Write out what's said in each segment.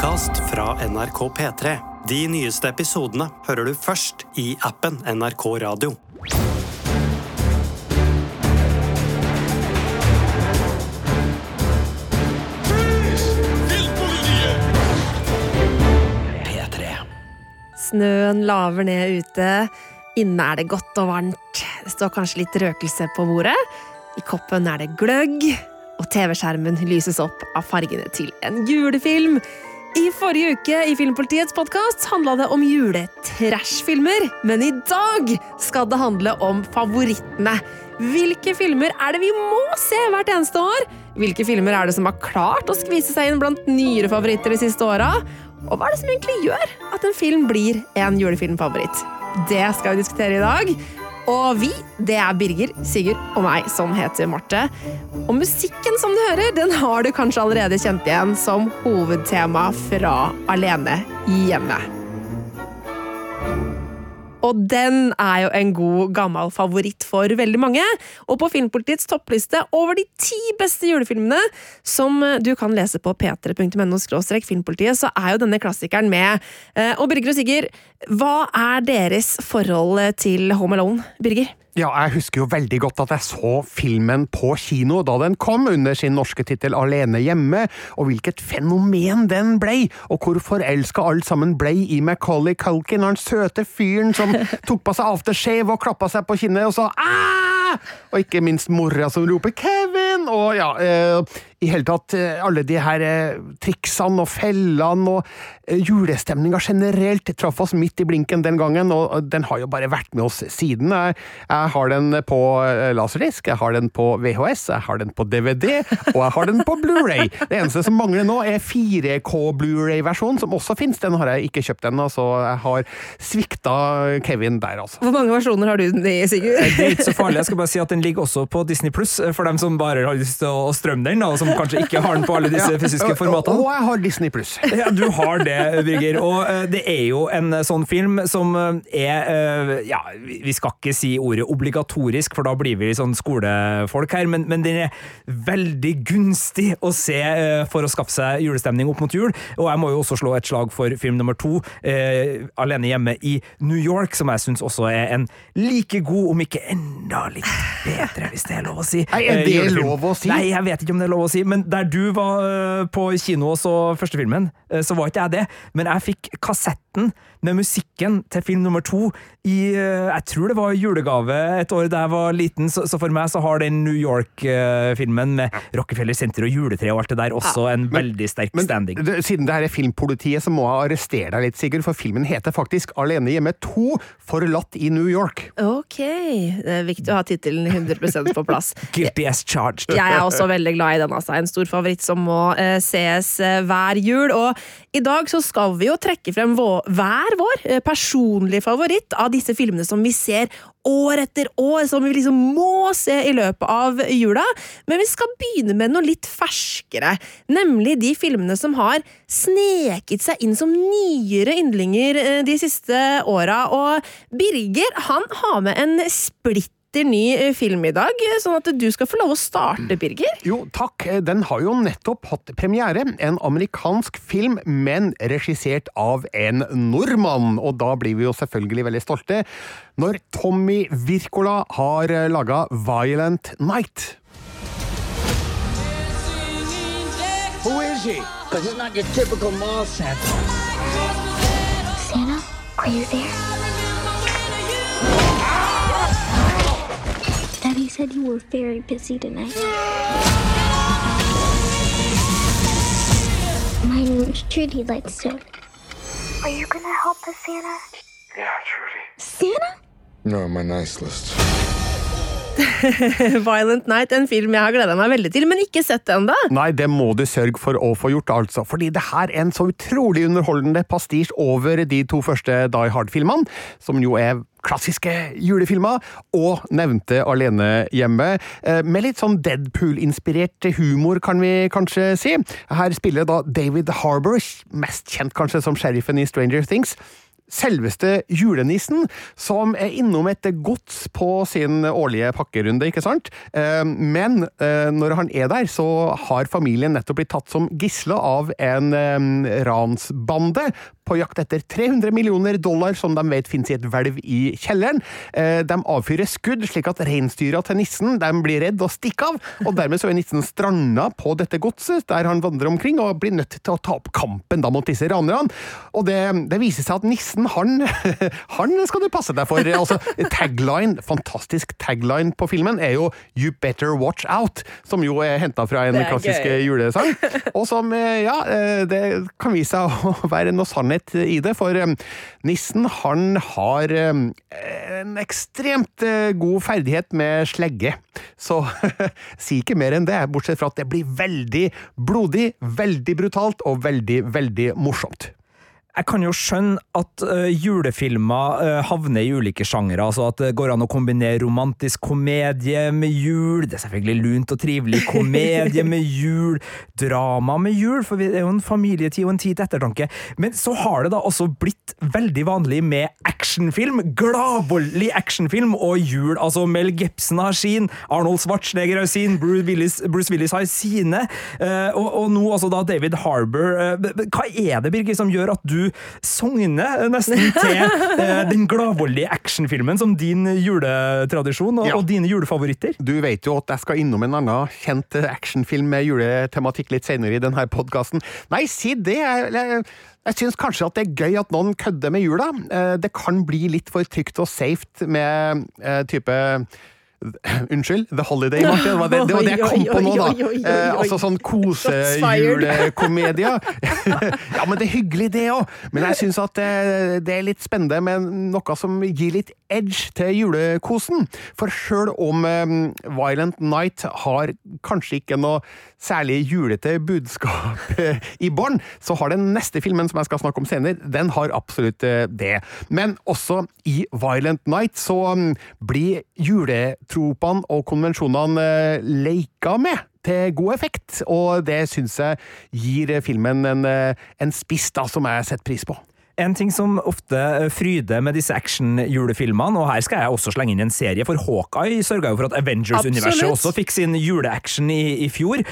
podkast fra NRK P3. De nyeste episodene hører du først i appen NRK Radio. P3. Snøen laver ned ute. Inne er det godt og varmt. Det står kanskje litt røkelse på bordet. I koppen er det gløgg, og TV-skjermen lyses opp av fargene til en julefilm. I forrige uke i Filmpolitiets podkast handla det om juletrashfilmer, men i dag skal det handle om favorittene. Hvilke filmer er det vi må se hvert eneste år? Hvilke filmer er det som har klart å skvise seg inn blant nyere favoritter de siste åra? Og hva er det som egentlig gjør at en film blir en julefilmfavoritt? Det skal vi diskutere i dag. Og vi, det er Birger, Sigurd og meg som heter Marte. Og musikken som du hører, den har du kanskje allerede kjent igjen som hovedtema fra Alene hjemme. Og den er jo en god, gammel favoritt for veldig mange. Og på Filmpolitiets toppliste over de ti beste julefilmene, som du kan lese på p3.no filmpolitiet, så er jo denne klassikeren med. Eh, Og Birger og Sigurd, hva er deres forhold til Home Alone? Birger? Ja, jeg husker jo veldig godt at jeg så filmen på kino da den kom, under sin norske tittel Alene hjemme, og hvilket fenomen den blei, og hvor forelska alle sammen blei i Macaulay Culkin, han søte fyren som tok på seg aftershave og klappa seg på kinnet og sa æ! Og ikke minst mora som roper Kevin! Og ja, eh, i hele tatt eh, alle de her eh, triksene og fellene og eh, julestemninga generelt traff oss midt i blinken den gangen, og den har jo bare vært med oss siden. Jeg, jeg har den på eh, laserdisk, jeg har den på VHS, jeg har den på DVD, og jeg har den på Blu-ray. Det eneste som mangler nå, er 4K Blu-ray-versjonen, som også fins. Den har jeg ikke kjøpt ennå, så jeg har svikta Kevin der, altså. Hvor mange versjoner har du den i, Sigurd? Det er ikke så farlig. Jeg skal bare si at Den ligger også på Disney Pluss, for dem som bare har lyst til å strømme den, og som kanskje ikke har den på alle disse fysiske formatene. og jeg har Disney pluss. Ja, du har det, Birger. Og eh, det er jo en eh, sånn film som eh, er eh, Ja, vi skal ikke si ordet obligatorisk, for da blir vi sånn skolefolk her, men, men den er veldig gunstig å se eh, for å skaffe seg julestemning opp mot jul. Og jeg må jo også slå et slag for film nummer to, eh, Alene hjemme i New York, som jeg syns også er en like god, om ikke enda litt bedre, hvis det er lov å si. Nei, er eh, det julefilm. lov å si? Nei, jeg vet ikke om det er lov å si, men der du var eh, på kino og så første filmen, eh, så var ikke jeg det. Men jeg fikk kassetten med musikken til film nummer to i eh, Jeg tror det var julegave et år da jeg var liten, så, så for meg så har den New York-filmen med Rockefeller Center og juletre og alt det der også en veldig sterk Men standing. det, siden det her er filmpolitiet, så må jeg arrestere deg litt, Sigurd, for filmen heter faktisk Alene hjemme 2 Forlatt i New York. Ok, det er viktig å ha tittelen 100% på plass. Guilty as charged. Jeg er også veldig glad i den. Altså. En stor favoritt som må uh, ses uh, hver jul. Og i dag så skal vi jo trekke frem vår, hver vår eh, personlige favoritt av disse filmene som vi ser år etter år, som vi liksom må se i løpet av jula. Men vi skal begynne med noe litt ferskere, nemlig de filmene som har sneket seg inn som nyere yndlinger eh, de siste åra. Og Birger, han har med en splitter ny eh, film i dag, sånn at du skal få lov å starte, Birger. Jo, takk. Den har jo nettopp hatt premiere. En amerikansk film, men regissert av en nordmann. Og da blir vi jo selvfølgelig veldig stolte når Tommy Wirkola har laga Violent Night. Who is he? Because it's not your typical mall Santa. Santa, are you there? Said you were very busy tonight. My name is Trudy Lightstone. Are you gonna help us, Santa? Yeah, Trudy. Santa? You're on my nice list. Violent Night, en film jeg har gleda meg veldig til, men ikke sett ennå. Nei, det må du sørge for å få gjort, altså. Fordi det her er en så utrolig underholdende pastisj over de to første Die Hard-filmene, som jo er klassiske julefilmer, og nevnte Alene hjemme, eh, med litt sånn Deadpool-inspirert humor, kan vi kanskje si. Her spiller da David Harbour, mest kjent kanskje som sheriffen i Stranger Things, selveste julenissen, som er innom et gods på sin årlige pakkerunde, ikke sant? Eh, Men eh, når han er der, så har familien nettopp blitt tatt som gisle av en eh, ransbande på jakt etter 300 millioner dollar som de vet finnes i et hvelv i kjelleren. Eh, De avfyrer skudd slik at reinsdyra til nissen de blir redd og stikker av, og dermed så er nissen stranda på dette godset, der han vandrer omkring og blir nødt til å ta opp kampen da mot disse ranerne. Og det, det viser seg at nissen, han, han skal du passe deg for. Altså, tagline, fantastisk tagline på filmen, er jo You Better Watch Out, som jo er henta fra en klassisk gøy. julesang, og som, eh, ja, eh, det kan vise seg å være noe sannhet i det, for eh, nissen, han har eh, en ekstremt eh, god ferdighet med slegge. Så si ikke mer enn det, bortsett fra at det blir veldig blodig, veldig brutalt og veldig, veldig morsomt. Jeg kan jo skjønne at uh, julefilmer uh, havner i ulike sjangere, altså at det går an å kombinere romantisk komedie med jul, det er selvfølgelig lunt og trivelig komedie med jul, drama med jul, for det er jo en familietid og en tid til ettertanke, men så har det da også blitt veldig vanlig med actionfilm, gladvoldelig actionfilm og jul, altså Mel Gibson har sin, Arnold Schwarzenegger har sin, Bruce Willis, Bruce Willis har sine, uh, og, og nå altså da David Harbour, hva er det Birgit som gjør at du sogner nesten til eh, den gladvoldige actionfilmen som din juletradisjon og, Ja. og dine julefavoritter? Du vet jo at jeg skal innom en annen kjent actionfilm med juletematikk litt senere i denne podkasten. Nei, si det! Jeg, jeg, jeg syns kanskje at det er gøy at noen kødder med jula. Eh, Det kan bli litt for trygt og safe med eh, type Unnskyld, The Holiday, Martin. Det var det, det var det jeg kom på nå, da. Eh, altså sånn kosejulekomedie. ja, men det er hyggelig, det òg. Men jeg syns at det, det er litt spennende med noe som gir litt edge til julekosen. For sjøl om eh, Violent Night har kanskje ikke noe særlig julete budskap eh, i bånn, så har den neste filmen som jeg skal snakke om senere, den har absolutt eh, det. Men også i Violent Night så blir blir juletropene og konvensjonene eh, leika med til god effekt, og det syns jeg gir filmen en, eh, en spiss da, som jeg setter pris på. En ting som ofte eh, fryder med disse action-julefilmene, og her skal jeg også slenge inn en serie, for Hawkeye sørga jo for at Avengers-universet også fikk sin juleaction i, i fjor.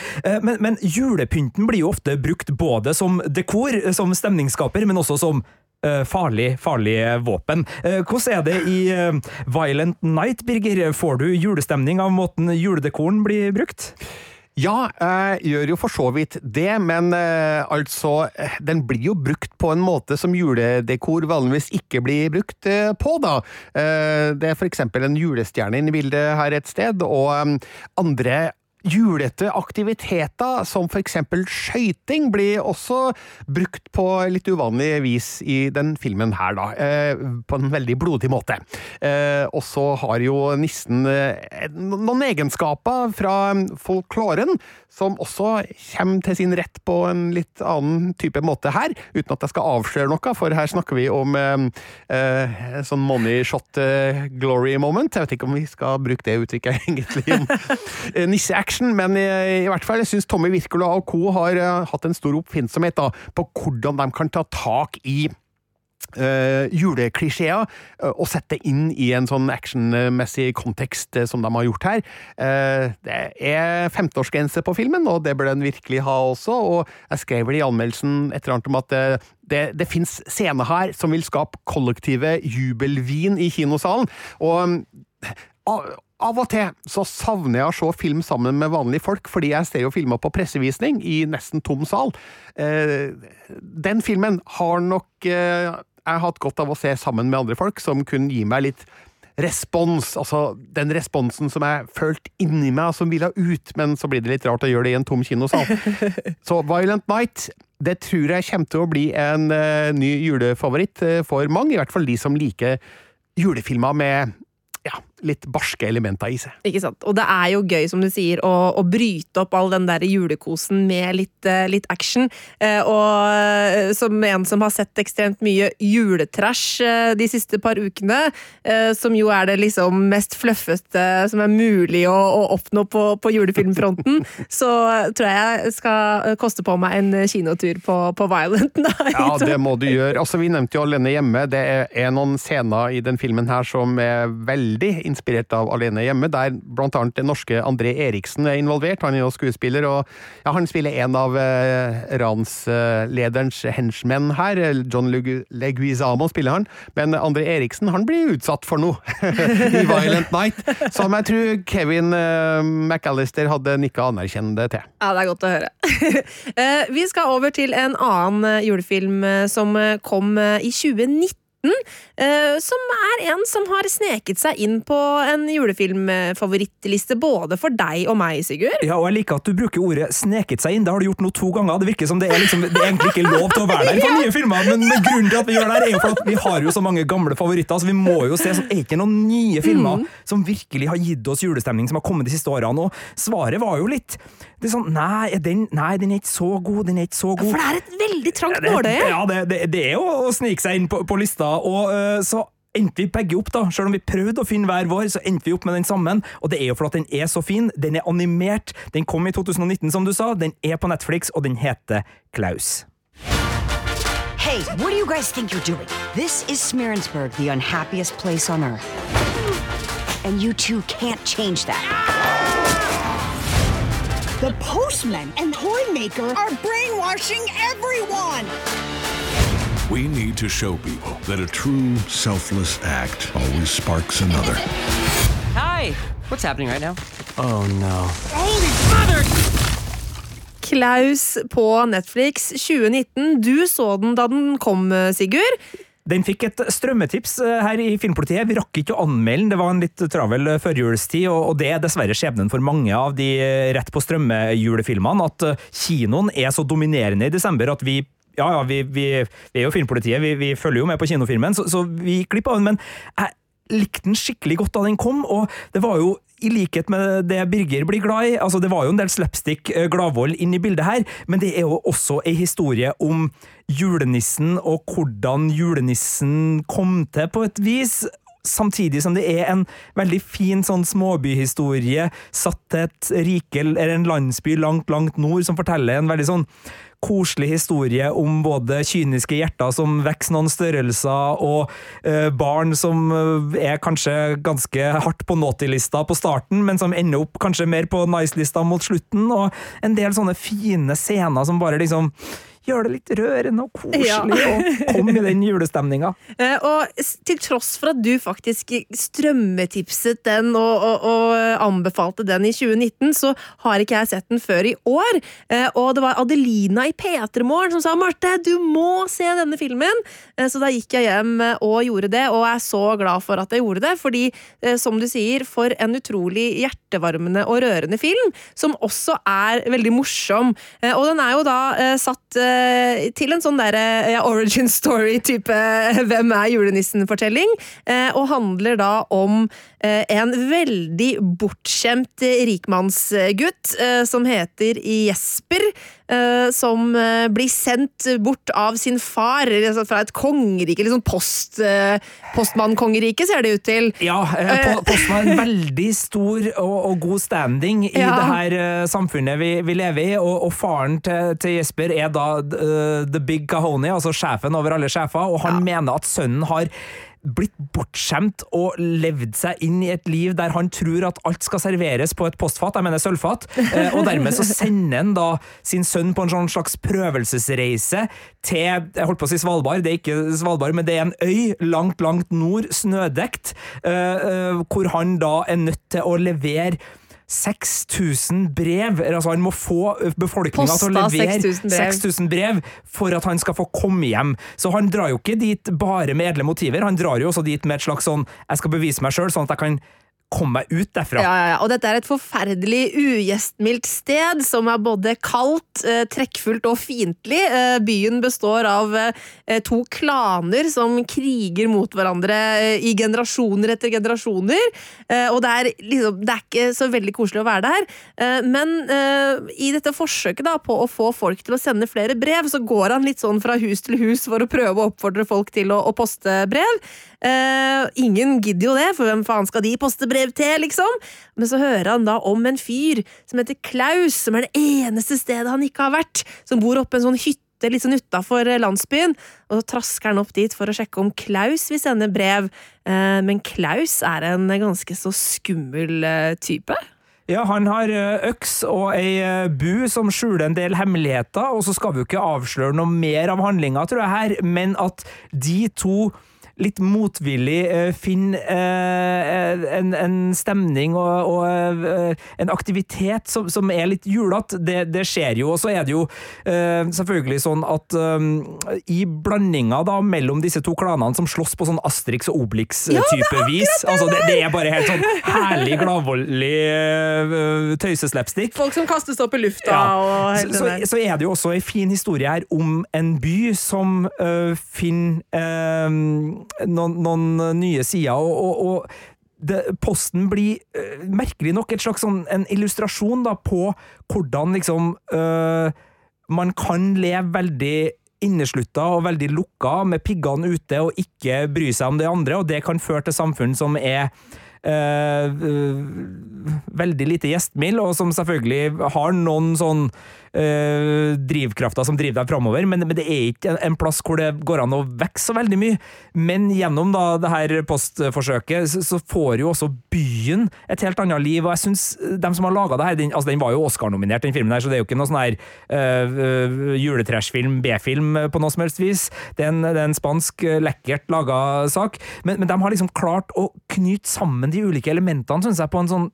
Men, men julepynten blir jo ofte brukt både som dekor, som stemningsskaper, men også som farlig, farlig våpen. Eh, Hvordan er det i eh, Violent Night, Birger? Får du julestemning av måten juledekoren blir brukt? Ja, jeg gjør jo for så vidt det, men eh, altså eh, Den blir jo brukt på en måte som juledekor vanligvis ikke blir brukt eh, på, da. Eh, det er for eksempel en julestjerne inne i bildet her et sted, og eh, andre julete aktiviteter, som for eksempel skøyting, blir også brukt på litt uvanlig vis i den filmen her, da. Eh, på en veldig blodig måte. Eh, og så har jo nissen eh, noen egenskaper fra folkloren som også kommer til sin rett på en litt annen type måte her, uten at jeg skal avsløre noe, for her snakker vi om sånn money shot glory moment. Jeg vet ikke om vi skal bruke det uttrykket egentlig om eh, men i, i hvert fall syns Tommy Wirkola og co. har uh, hatt en stor oppfinnsomhet da, på hvordan de kan ta tak i uh, juleklisjeer uh, og sette inn i en sånn actionmessig kontekst uh, som de har gjort her. Det er 15-årsgrense på filmen, og det bør den virkelig ha også. Og jeg skrev vel i anmeldelsen et eller annet om at det, det fins scener her som vil skape kollektive jubelvin i kinosalen. Og av, og til så savner jeg å se film sammen med vanlige folk, fordi jeg ser jo filmer på pressevisning i nesten tom sal. Eh, den filmen har nok eh, jeg hatt godt av å se sammen med andre folk, som kunne gi meg litt respons, altså den responsen som jeg følte inni meg, som ville ut, men så blir det litt rart å gjøre det i en tom kinosal. Så Violent Night, det tror jeg kommer til å bli en eh, ny julefavoritt eh, for mange, i hvert fall de som liker julefilmer med litt barske elementer i seg. Ikke sant? Og det er jo gøy, som du sier, å, å bryte opp all den der julekosen med litt, eh, litt action. Eh, og eh, som en som har sett ekstremt mye juletrash eh, de siste par ukene, eh, som jo er det liksom mest fluffete som er mulig å, å oppnå på, på julefilmfronten, så tror jeg jeg skal koste på meg en kinotur på, på Violent Night. Ja, det må du gjøre. Altså, Vi nevnte jo Alene hjemme. Det er noen scener i den filmen her som er veldig inspirert av Alene hjemme, der annet den norske André Eriksen er involvert. Han er jo skuespiller, og ja, han spiller en av eh, ranslederens henchmenn her. John Legu- Leguizamo spiller han, men André Eriksen han blir utsatt for noe i Violent Night, som jeg tror Kevin eh, McAllister hadde nikka anerkjennende til. Ja, det er godt å høre. Eh, Vi skal over til en annen eh, julefilm eh, som eh, kom eh, i 2019. eh, Som er en som har sneket seg inn på en julefilmfavorittliste både for deg og meg, Sigurd. Ja, og jeg liker at du bruker ordet 'sneket seg inn'. Det har du gjort nå to ganger. Det virker som det er, liksom, det er egentlig ikke lov til å være der for nye filmer, men, men grunnen til at vi gjør det her, er jo for at vi har jo så mange gamle favoritter, så vi må jo se er ikke noen nye filmer som virkelig har gitt oss julestemning som har kommet de siste årene, og svaret var jo litt det er sånn, nei den, nei, den er ikke så god, den er ikke så god. For det er et veldig trangt nåløye. Ja, det, det, det er jo å snike seg inn på, på lista, og øh, så endte vi begge opp, da. Selv om vi prøvde å finne hver vår, så endte vi opp med den sammen. Og det er jo for at den er så fin. Den er animert. Den kom i 2019, som du sa. Den er på Netflix, og den heter Klaus. Hey, what do you guys think you're doing? This is Smearensburg, the unhappiest place on earth. And you two can't change that. The postman and toy maker are brainwashing everyone! We need to show people that a true selfless act always sparks another. Hi! What's happening right now? Oh no. Holy mother! Klaus på Netflix 2019. Du så den da den kom, Sigurd. Den fikk et strømmetips eh, her i Filmpolitiet. Vi rakk ikke å anmelde den, det var en litt travel eh, førjulstid, og det er dessverre skjebnen for mange av de eh, rett på strømmejulefilmene, at kinoen er så dominerende i desember at vi ja, ja, vi, vi, vi er jo Filmpolitiet, vi, vi følger jo med på kinofilmen, så, så vi gikk glipp av den, men jeg likte den skikkelig godt da den kom, og det var jo i likhet med det Birger blir glad i, altså det var jo en del slapstick eh, gladvold inn i bildet her, men det er jo også ei historie om julenissen og hvordan julenissen kom til på et vis. Samtidig som det er en veldig fin sånn småbyhistorie satt til et rike eller en landsby langt, langt nord, som forteller en veldig sånn koselig historie om både kyniske hjerter som vokser noen størrelser, og eh, barn som eh, er kanskje ganske hardt på naughty-lista på starten, men som ender opp kanskje mer på nice-lista mot slutten, og en del sånne fine scener som bare liksom gjør det litt rørende og koselig, Ja. og kom i den julestemninga. Eh, Og til tross for at du faktisk strømmetipset den og, og, og anbefalte den i 2019, så har ikke jeg sett den før i år. Eh, Og det var Adelina i P3 Morgen som sa Marte, du må se denne filmen! Eh, Så da gikk jeg hjem og gjorde det, og er så glad for at jeg gjorde det. Fordi, som du sier, for en utrolig hjertevarmende og rørende film, som også er veldig morsom. Og den er jo da satt eh, til en sånn derre ja, origin story-type Hvem er julenissen-fortelling, eh, og handler da om eh, en veldig bortskjemt eh, rikmannsgutt eh, som heter Jesper, eh, som eh, blir sendt bort av sin far altså fra et kongerike, sånn post, eh, postmann-kongerike, ser det ut til. Ja, eh, Po- Posten en veldig stor og, og god standing i Ja. det her eh, samfunnet vi, vi lever i, og, og faren til, til Jesper er da uh, the big Kahoni, altså sjefen over alle sjefer, og han mener at sønnen har blitt bortskjemt og levd seg inn i et liv der han tror at alt skal serveres på et postfat, jeg mener sølvfat, eh, og dermed så sender han da sin sønn på en sånn slags prøvelsesreise til, jeg holdt på å si Svalbard, det er ikke Svalbard, men det er en øy langt, langt nord, snødekt, eh, eh, hvor han da er nødt til å levere 6000 brev, altså han må få befolkninga til å levere 6000 brev. 6000 brev for at han skal få komme hjem. Så han drar jo ikke dit bare med edle motiver, han drar jo også dit med et slags sånn 'jeg skal bevise meg sjøl', sånn at jeg kan kom meg ut derfra. Ja, ja, ja. Og dette er et forferdelig ugjestmildt sted, som er både kaldt, eh, trekkfullt og fiendtlig. Eh, byen består av eh, to klaner som kriger mot hverandre i generasjoner etter generasjoner. Og det er, liksom, det er ikke så veldig koselig å være der. Men i dette forsøket da, på å få folk til å sende flere brev, så går han litt sånn fra hus til hus for å prøve å oppfordre folk til å poste brev. Eh, ingen gidder jo det, for hvem faen skal de poste brev til, liksom? Men så hører han da om en fyr som heter Klaus, som er det eneste stedet han ikke har vært, som bor oppe i en sånn hytte litt sånn utafor landsbyen, og så trasker han opp dit for å sjekke om Klaus vil sende brev, eh, men Klaus er en ganske så skummel eh, type. Ja, han har øks og ei bu som skjuler en del hemmeligheter, og så skal vi jo ikke avsløre noe mer av handlinga, tror jeg, her, men at de to litt motvillig eh, finner eh, en, en stemning og, og eh, en aktivitet som, som er litt julete. Det, det, skjer jo, og så er det jo eh, selvfølgelig sånn at eh, i blandinga da mellom disse to klanene som slåss på sånn Asterix og Obelix-type Ja, vis altså det, det er bare helt sånn herlig, gladvoldelig tøyseslapstick. Folk som kastes opp i lufta Ja. og Så, hele så, den så er det jo også en fin historie her om en by som finner noen, noen nye sider, og, og, og det, posten blir øh, merkelig nok et slags sånn, en illustrasjon da, på hvordan liksom øh, man kan leve veldig inneslutta og veldig lukka, med piggene ute og ikke bry seg om det andre, og det kan føre til samfunn som er eh, øh, veldig lite gjestmild, og som selvfølgelig har noen sånn øh, drivkrafter som driver deg framover, men, men det er ikke en, en plass hvor det går an å vokse så veldig mye. Men gjennom da det her postforsøket, så, så får jo også byen et helt annet liv, og jeg syns de som har laga det her, den, altså den var jo Oscar-nominert, den filmen her, så det er jo ikke noe sånn her øh, øh, juletrashfilm, B-film på noe som helst vis. Det er en, det er en spansk, øh, lekkert laga sak, men, men de har liksom klart å knyte sammen de ulike elementene, syns jeg, på en sånn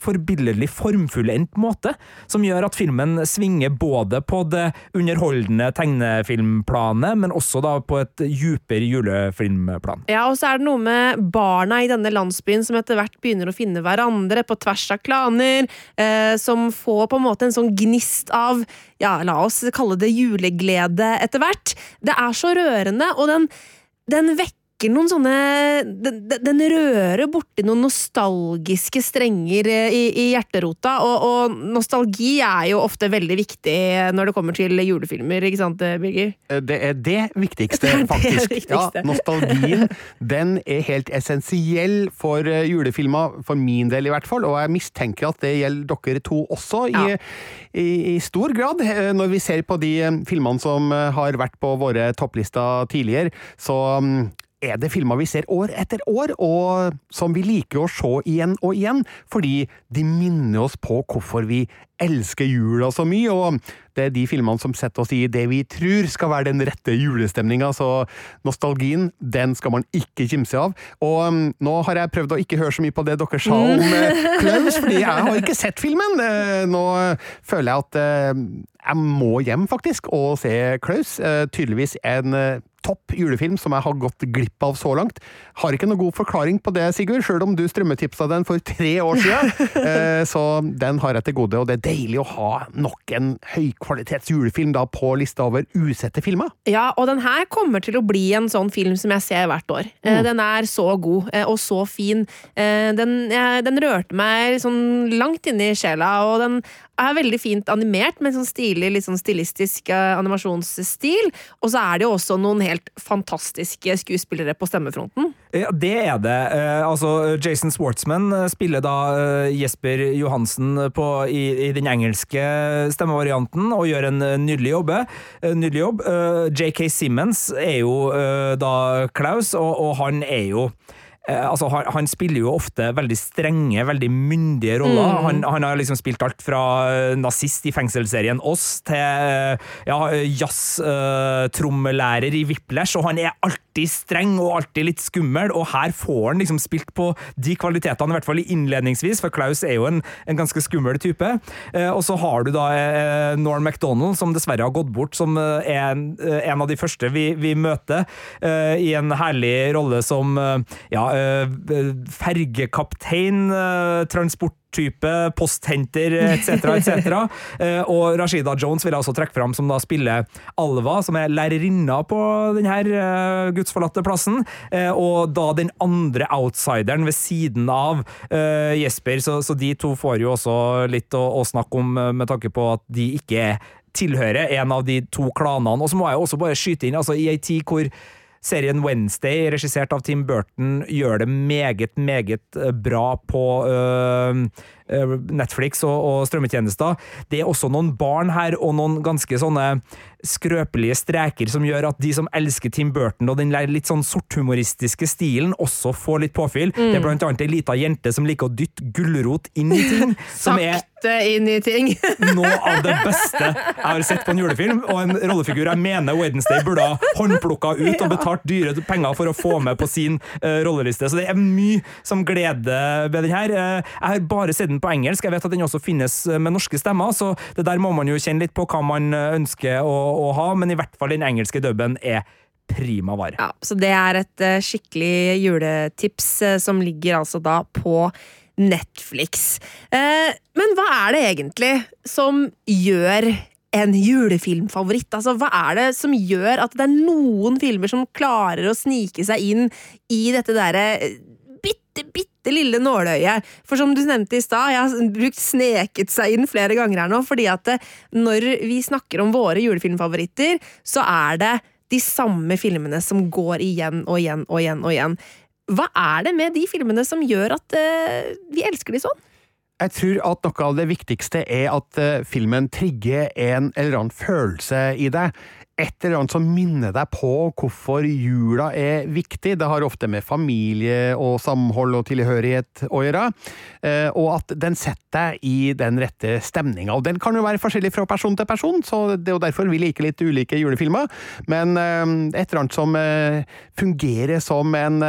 forbilledlig formfullendt måte, som gjør at filmen svinger både på det underholdende tegnefilmplanet, men også da på et djupere julefilmplan. Ja, og så er det noe med barna i denne landsbyen som etter hvert begynner å finne hverandre på tvers av klaner, eh, som får på en måte en sånn gnist av, ja, la oss kalle det juleglede etter hvert. Det er så rørende, og den, den vekker noen sånne den, den- rører borti noen nostalgiske strenger eh, i, i hjerterota, og, og nostalgi er jo ofte veldig viktig når det kommer til julefilmer, ikke sant, Birger? Det er det viktigste, Det er det faktisk. viktigste. Ja, nostalgien den er helt essensiell for eh, julefilmer, for min del i hvert fall, og jeg mistenker at det gjelder dere to også, i, Ja. i, i stor grad. Eh, Når vi ser på de eh, filmene som eh, har vært på våre topplister tidligere, så mm, er det filmer vi ser år etter år, og som vi liker å se igjen og igjen, fordi de minner oss på hvorfor vi elsker jula så mye, og det er de filmene som setter oss i det vi tror skal være den rette julestemninga, så nostalgien, den skal man ikke kimse av. Og um, nå har jeg prøvd å ikke høre så mye på det dere sa om eh, Klaus, fordi jeg har ikke sett filmen. Eh, Nå føler jeg at eh, jeg må hjem, faktisk, og se Klaus. Tydeligvis en topp julefilm som jeg har gått glipp av så langt. Har ikke noe god forklaring på det, Sigurd, sjøl om du strømmetipsa den for tre år siden. Så den har jeg til gode, og det er deilig å ha nok en høykvalitets julefilm da på lista over usette filmer. Ja, og den her kommer til å bli en sånn film som jeg ser hvert år. Mm. Den er så god eh, og så fin. Eh, Den, eh, den rørte meg sånn langt inni i sjela, og den er veldig fint animert med sånn stilig, litt sånn stilistisk eh, animasjonsstil. Og så er det jo også noen helt fantastiske skuespillere på stemmefronten. Ja, det er det. Eh, altså, Jason Schwartzman eh, spiller da Jesper Johansen på, i, i den engelske stemmevarianten og gjør en nydelig, jobbe, eh, nydelig jobb. JK Simmons er jo da Klaus, og, og han er jo Altså, han, han spiller jo ofte veldig strenge, veldig myndige roller. Mm. Han, han har liksom spilt alt fra eh, nazist i fengselsserien Oss til eh, ja, jazztrommelærer i Whiplash, og han er alltid streng og alltid litt skummel, og her får han liksom spilt på de kvalitetene, i hvert fall innledningsvis, for Klaus er jo en, en ganske skummel type. Uh, og så har du da uh, Norm MacDonald, som dessverre har gått bort, som uh, er en, eh, en av de første vi, vi møter, eh, i en herlig rolle som eh, ja, eh, fergekaptein, eh, transporttype, posthenter etc., etc. Eh, og Rashida Jones vil jeg også trekke fram, som da spiller Alva, som er lærerinna på denne gudsforlatte plassen. Eh, og da den andre outsideren ved siden av eh, Jesper, så, så de to får jo også litt å, å snakke om eh, med tanke på at de ikke tilhører en av de to klanene. Og så må jeg også bare skyte inn, altså i ei tid hvor Serien Wednesday, regissert av Tim Burton, gjør det meget, meget eh, bra på øh, Netflix og, og strømmetjenester. Det er også noen barn her, og noen ganske sånne skrøpelige streker som gjør at de som elsker Tim Burton og den litt sånn sorthumoristiske stilen, også får litt påfyll. Det er blant annet ei lita jente som liker å dytte gulrot inn i ting. som er inn i ting. noe av det beste jeg har sett på en julefilm, og en rollefigur jeg mener Wednesday burde ha håndplukka ut og betalt dyre penger for å få med på sin uh, rolleliste. Så det er mye som gleder ved den her. Uh, jeg har bare sett den på engelsk, jeg vet at den også finnes eh, med norske stemmer, så det der må man jo kjenne litt på hva man eh, ønsker å, å ha, men i hvert fall den engelske dubben er prima vare. Ja, så det er et eh, skikkelig juletips som ligger altså da på Netflix. Men hva er det egentlig som gjør en julefilmfavoritt? Altså, hva er det som gjør at det er noen filmer som klarer å snike seg inn i dette derre bitte, lille nåløyet? For som du nevnte i stad, jeg har brukt 'sneket seg inn' flere ganger her nå, fordi at eh, når vi snakker om våre julefilmfavoritter, så er det de samme filmene som går igjen og igjen og igjen og igjen. Hva er det med de filmene som gjør at uh, vi elsker de sånn? Jeg tror at noe av det viktigste er at uh, filmen trigger en eller annen følelse i deg. Et eller annet som minner deg på hvorfor jula er viktig. Det har ofte med familie og samhold og tilhørighet å gjøre. Eh, Og at den setter deg i den rette stemninga. Og den kan jo være forskjellig fra person til person, så det er jo derfor vi liker litt ulike julefilmer. Men eh, et eller annet som eh, fungerer som en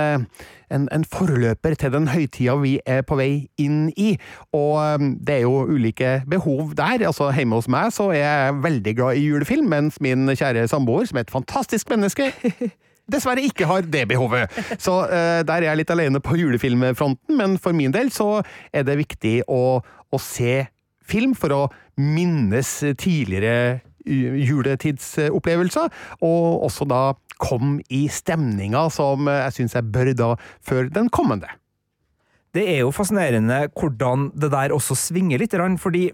en, en forløper til den høytida vi er på vei inn i. Og um, det er jo ulike behov der. Altså Hjemme hos meg så er jeg veldig glad i julefilm, mens min kjære samboer, som er et fantastisk menneske, dessverre ikke har det behovet. Så uh, der er jeg litt alene på julefilmfronten, men for min del så er det viktig å, å se film for å minnes tidligere juletidsopplevelser, og også da kom i stemninga som jeg syns jeg bør da før den kommende. Det er jo fascinerende hvordan det der også svinger litt, fordi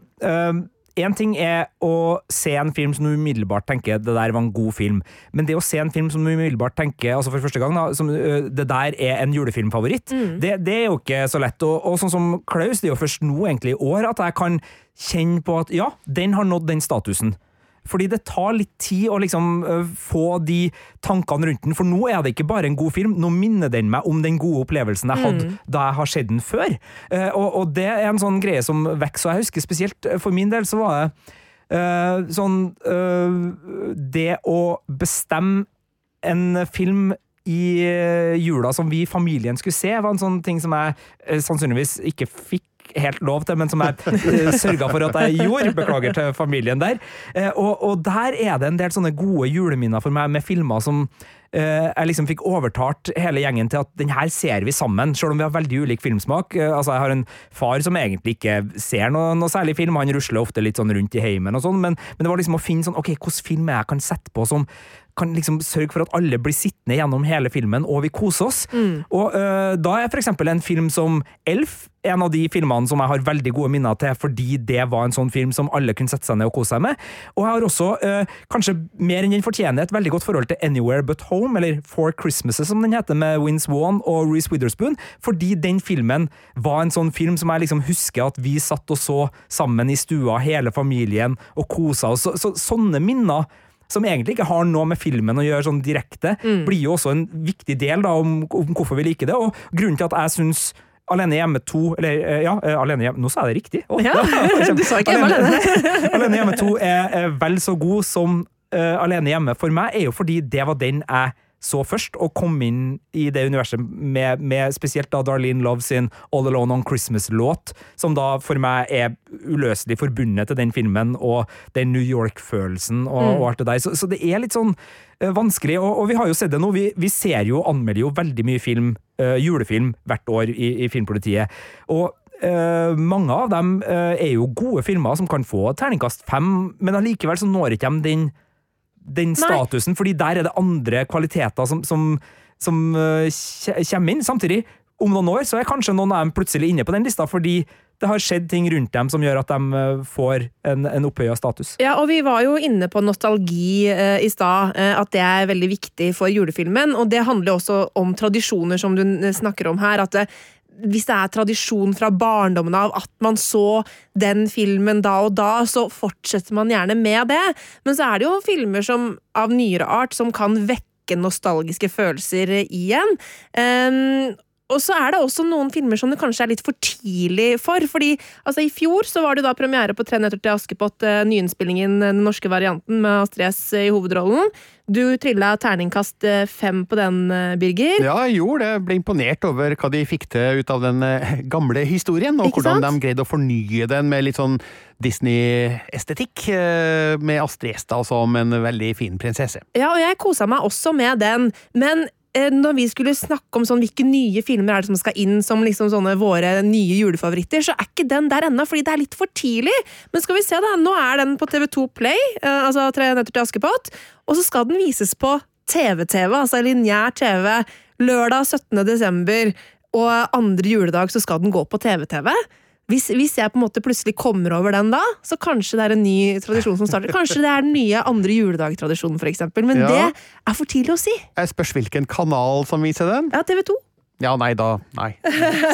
Én ting er å se en film som du umiddelbart tenker det der var en god film, men det å se en film som du umiddelbart tenker altså for første gang da, som ø, det der er en julefilmfavoritt, det, det er jo ikke så lett. Og, og sånn som Klaus, det er jo først nå egentlig i år at jeg kan kjenne på at ja, den har nådd den statusen. Fordi det tar litt tid å liksom få de tankene rundt den, for nå er det ikke bare en god film, nå minner den meg om den gode opplevelsen jeg hadde da jeg har sett den før. Og, og det er en sånn greie som vokser, og jeg husker spesielt for min del så var det Uh, sånn uh, Det å bestemme en film i jula som vi i familien skulle se, var en sånn ting som jeg sannsynligvis ikke fikk helt lov til, men som jeg uh, sørga for at jeg gjorde. Beklager til familien der. Eh, og, og der er det en del sånne gode juleminner for meg med filmer som eh, jeg liksom fikk overtalt hele gjengen til at den her ser vi sammen, selv om vi har veldig ulik filmsmak. Eh, altså Jeg har en far som egentlig ikke ser noe, noe særlig film, han rusler ofte litt sånn rundt i heimen og sånn, men, men det var liksom å finne sånn, ok, hvilken film jeg kan sette på som kan liksom sørge for at alle blir sittende gjennom hele filmen, og vi koser oss. Og uh, da er eksempel en film som Elf en av de filmene som jeg har veldig gode minner til, fordi det var en sånn film som alle kunne sette seg ned og kose seg med. Og jeg har også, uh, kanskje mer enn den fortjener, et veldig godt forhold til Anywhere But Home, eller Four Christmases som den heter, med Wins Wan og Reece Witherspoon, fordi den filmen var en sånn film som jeg liksom husker at vi satt og så sammen i stua, hele familien, og kosa oss. Så, så, sånne minner som egentlig ikke har noe med filmen å gjøre sånn direkte, blir jo også en viktig del da, om, om hvorfor vi liker det. Og grunnen til at jeg syns Alene hjemme 2 Eller eh, ja, eh, Alene hjemme Nå sa jeg det riktig! Oh, Ja, du sa ikke hjemme alene. alene hjemme 2 er er vel så god som uh, Alene hjemme for meg, er jo fordi det var den jeg så først, og kom inn i det universet med, med spesielt da Darlene Love sin All Alone on Christmas-låt, som da for meg er uløselig forbundet til den filmen og den New York-følelsen og, og alt det der. Så, så det er litt sånn eh, vanskelig, og, og vi har jo sett det nå. Vi, vi ser jo og anmelder jo veldig mye film uh, julefilm hvert år i, i Filmpolitiet. Og Uh, mange av dem uh, er jo gode filmer som kan få terningkast fem, men allikevel så når ikke de den, den Nei. statusen, fordi der er det andre kvaliteter som, som, som uh, kommer inn. Samtidig, om noen år så er kanskje noen av dem plutselig inne på den lista, fordi det har skjedd ting rundt dem som gjør at de eh, får en, en opphøya status. Ja, og vi var jo inne på nostalgi eh, i stad, eh, at det er veldig viktig for julefilmen. Og det handler også om tradisjoner, som du snakker om her. at hvis det er tradisjon fra barndommen av at man så den filmen da og da, så fortsetter man gjerne med det. Men så er det jo filmer som, av nyere art som kan vekke nostalgiske følelser igjen. Um, og så er det også noen filmer som det kanskje er litt for tidlig for. fordi altså, I fjor så var det da premiere på Tre nøtter til Askepott, eh, nyinnspillingen, eh, den norske varianten med Astrid S i hovedrollen. Du trilla terningkast eh, fem på den, eh, Birger. Ja, jeg gjorde det. Ble imponert over hva de fikk til ut av den eh, gamle historien, og hvordan de greide å fornye den med litt sånn Disney-estetikk, eh, med Astrid da som en veldig fin prinsesse. Ja, og jeg kosa meg også med den, men eh, når vi skulle snakke om sånn, hvilke nye filmer er det som skal inn som liksom sånne våre nye julefavoritter, så er ikke den der ennå, fordi det er litt for tidlig. Men skal vi se, da. Nå er den på TV2 Play, eh, altså Tre nøtter til Askepott, og så skal den vises på TV-TV, altså lineær TV, lørdag 17. desember, og andre juledag så skal den gå på TV-TV. Hvis, hvis jeg på en måte plutselig kommer over den da, så kanskje det er en ny tradisjon som starter. Kanskje det er den nye andre juledag-tradisjonen, eksempel. Men Ja. det er for tidlig å si. Jeg spørs hvilken kanal som viser den. Ja, TV 2. Ja, nei da. Nei.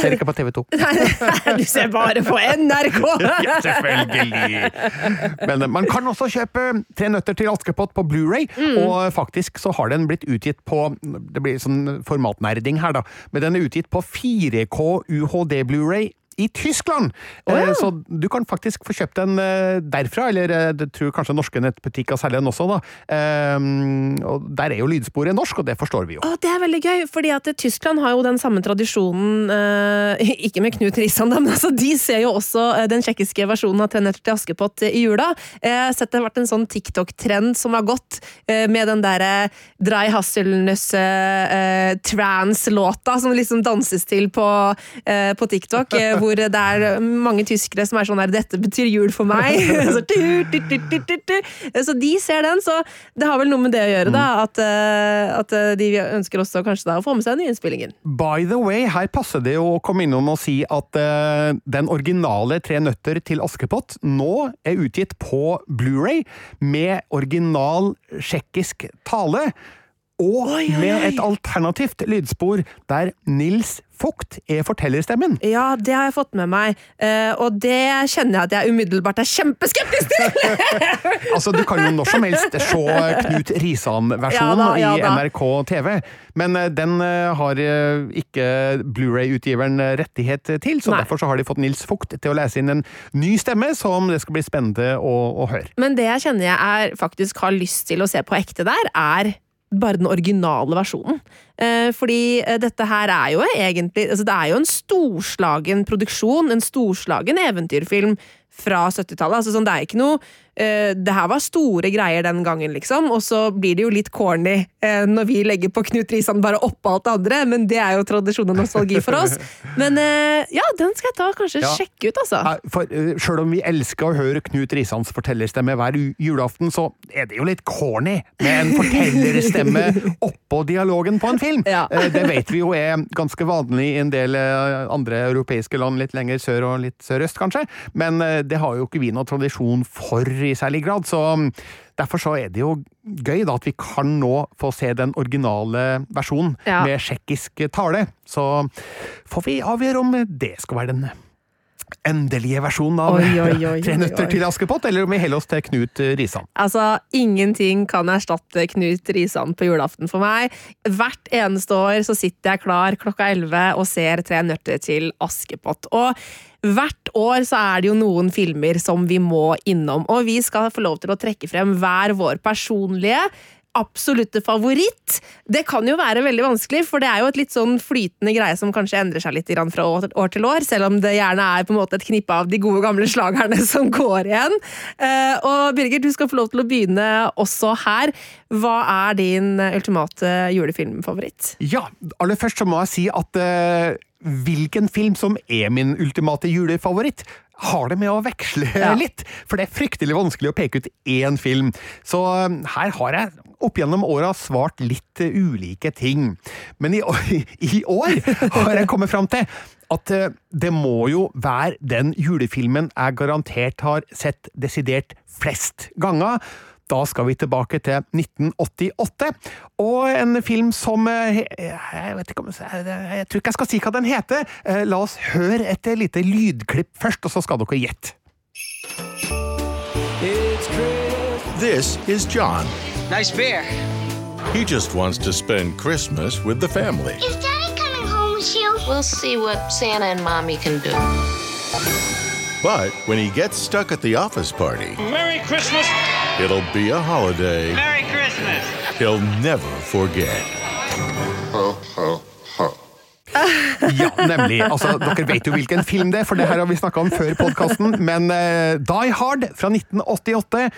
Ser ikke på TV 2. Nei, Du ser bare på NRK! Ja, selvfølgelig! Men eh, man kan også kjøpe Tre nøtter til Askepott på Blu-ray Mm. og faktisk så har den blitt utgitt på Det blir sånn formatnerding her, da. Men den er utgitt på 4K UHD Blu-ray i Tyskland! Oh, ja. Eh, Så du kan faktisk få kjøpt den eh, derfra, eller jeg tror kanskje norske nettbutikker selger den også, da. Og der er jo lydsporet norsk, og det forstår vi jo. Oh, det er veldig gøy, fordi at Tyskland har jo den samme tradisjonen eh, Ikke med Knut Risan, men altså, de ser jo også eh, den tsjekkiske versjonen av Tre nøtter til Askepott i jula. Eh, Jeg har sett det har vært en sånn TikTok-trend som har gått eh, med den derre Drei Hasselnøss-trans-låta som liksom danses til på, eh, på TikTok, eh, hvor det er mange tyskere som er sånn her 'Dette betyr jul for meg'. så, tu, tu, tu, så de ser den, så det har vel noe med det å gjøre, da. At, eh, at eh, de ønsker også kanskje da å få med seg nyinnspillingen. By the way, her passer det å komme innom og si at uh, den originale Tre nøtter til Askepott nå er utgitt på Blu-ray med original tsjekkisk tale. Og med et alternativt lydspor der Nils Vogt er fortellerstemmen. Ja, det har jeg fått med meg, eh, og det kjenner jeg at jeg umiddelbart er kjempeskeptisk til! Altså, Du kan jo når som helst se Knut Risan-versjonen Ja ja i. NRK TV, men eh, den eh, har ikke Blu-ray-utgiveren rettighet til, så Nei. derfor så har de fått Nils Vogt til å lese inn en ny stemme, som det skal bli spennende å, å høre. Men det jeg kjenner jeg er, faktisk har lyst til å se på ekte der, er bare den originale versjonen. Eh, fordi eh, dette her er jo egentlig altså Det er jo en storslagen produksjon, en storslagen eventyrfilm fra 70-tallet. Altså sånn, det er ikke noe uh, Det her var store greier den gangen, liksom, og så blir det jo litt corny uh, når vi legger på Knut Risan bare oppå alt det andre, men det er jo tradisjon og nostalgi for oss. Men uh, ja, den skal jeg ta kanskje Ja. sjekke ut, altså. For Sjøl om vi elsker å høre Knut Risans fortellerstemme hver julaften, så er det jo litt corny med en fortellerstemme oppå dialogen på en film. Ja. Det vet vi jo er ganske vanlig i en del andre europeiske land, litt lenger sør og litt sørøst, kanskje. Men det har jo ikke vi noe tradisjon for i særlig grad, så mm, derfor så er det jo gøy da at vi kan nå få se den originale versjonen Ja. med tsjekkisk tale. Så får vi avgjøre om det skal være den endelige versjonen av Oi, oi, oi, Tre nøtter til Askepott, eller om vi heller oss til Knut Risan. Altså, ingenting kan erstatte Knut Risan på julaften for meg. Hvert eneste år så sitter jeg klar klokka 11 og ser Tre nøtter til Askepott. Og hvert år så er det jo noen filmer som vi må innom, og vi skal få lov til å trekke frem hver vår personlige absolutte favoritt. Det kan jo være veldig vanskelig, for det er jo et litt sånn flytende greie som kanskje endrer seg litt fra år til år, selv om det gjerne er på en måte et knippe av de gode gamle slagerne som går igjen. Eh, Og Birger, du skal få lov til å begynne også her. Hva er din ultimate julefilmfavoritt? Ja, aller først så må jeg si at eh, hvilken film som er min ultimate julefavoritt, har det med å veksle Ja. litt. For det er fryktelig vanskelig å peke ut én film. Så eh, her har jeg opp gjennom åra svart litt eh, ulike ting. Men i, i år har jeg kommet fram til at eh, det må jo være den julefilmen jeg garantert har sett desidert flest ganger. Da skal vi tilbake til 1988, og en film som eh, Jeg vet ikke om jeg, jeg tror ikke jeg skal si hva den heter. Eh, La oss høre et lite lydklipp først, og så skal dere gjette. This is John. Nice beer. He just wants to spend Christmas with the family. Is Daddy coming home with you? We'll see what Santa and Mommy can do. But when he gets stuck at the office party, Merry Christmas. it'll be a holiday Merry Christmas. he'll never forget. Ho, ho, ho. Ja, nemlig. Altså, dere vet jo hvilken film det er, for det her har vi snakka om før podkasten. Men uh, Die Hard fra 1988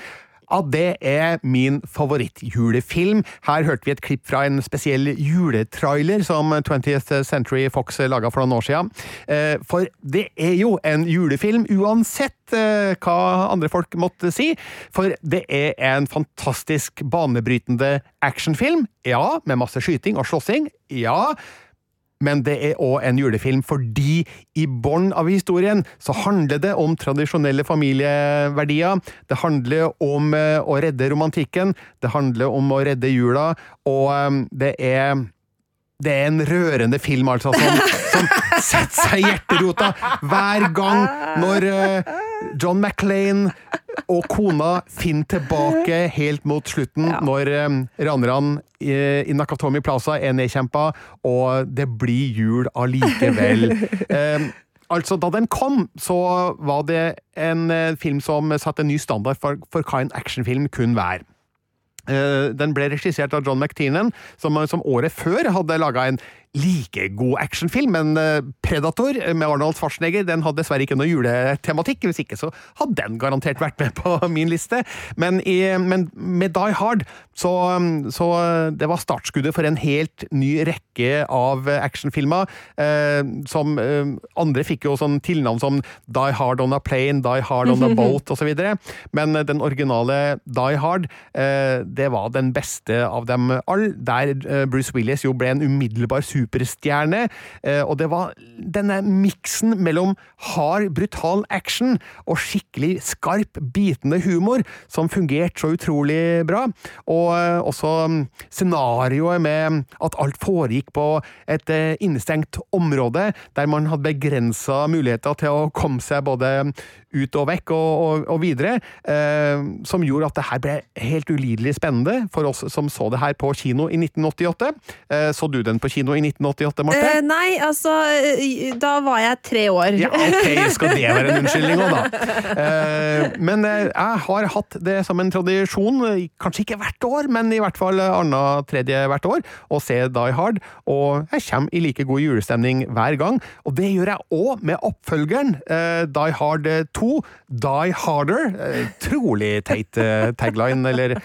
ja, det er min favorittjulefilm. Her hørte vi et klipp fra en spesiell juletrailer som 20th Century Fox laga for noen år siden. Eh, For det er jo en julefilm, uansett eh, hva andre folk måtte si. For det er en fantastisk banebrytende actionfilm. Ja, med masse skyting og slåssing. Ja. Men det er òg en julefilm fordi i bånn av historien så handler det om tradisjonelle familieverdier. Det handler om eh, å redde romantikken. Det handler om å redde jula. Og eh, det er det er en rørende film, altså, som, som setter seg i hjerterota hver gang når eh, John McClain og kona finner tilbake helt mot slutten, når eh, ranerne i, i Nakatomi Plaza er nedkjempa, og det blir jul allikevel. Eh, Altså, Da den kom, så var det en eh, film som satte en ny standard for, for hva en actionfilm kunne være. Eh, Den ble regissert av John McTiernan, som, som året før hadde laga en like god actionfilm, men eh, Predator med Arnold Schwarzenegger den hadde dessverre ikke noe juletematikk. Hvis ikke så hadde den garantert vært med på min liste. Men, i, men med Die Hard så, så det var startskuddet for en helt ny rekke av actionfilmer. Eh, som eh, Andre fikk jo sånn tilnavn som Die Hard on a Plane, Die Hard on a Boat osv. Men den originale Die Hard, eh, det var den beste av dem alle, der eh, Bruce Willis jo ble en umiddelbar superstjerne. Eh, og det var denne miksen mellom hard, brutal action og skikkelig skarp, bitende humor som fungerte så utrolig bra. Og eh, også mm, scenarioet med at alt foregikk på et eh, innestengt område, der man hadde begrensa muligheter til å komme seg både ut og vekk og, og, og videre, eh, som gjorde at det her ble helt ulidelig spennende for oss som så det her på kino i 1988. Eh, så du den på kino i 1988, Marte? Eh, nei, altså eh, Da var jeg tre år. Ja, ok, skal det være en unnskyldning òg, da? Eh, men eh, jeg har hatt det som en tradisjon, kanskje ikke hvert år, men i hvert fall annet tredje hvert år, å se Die Hard. Og jeg kommer i like god julestemning hver gang. Og det gjør jeg òg med oppfølgeren, eh, Die Hard 2, Die Harder. Eh, Trolig teit eh, tagline, eller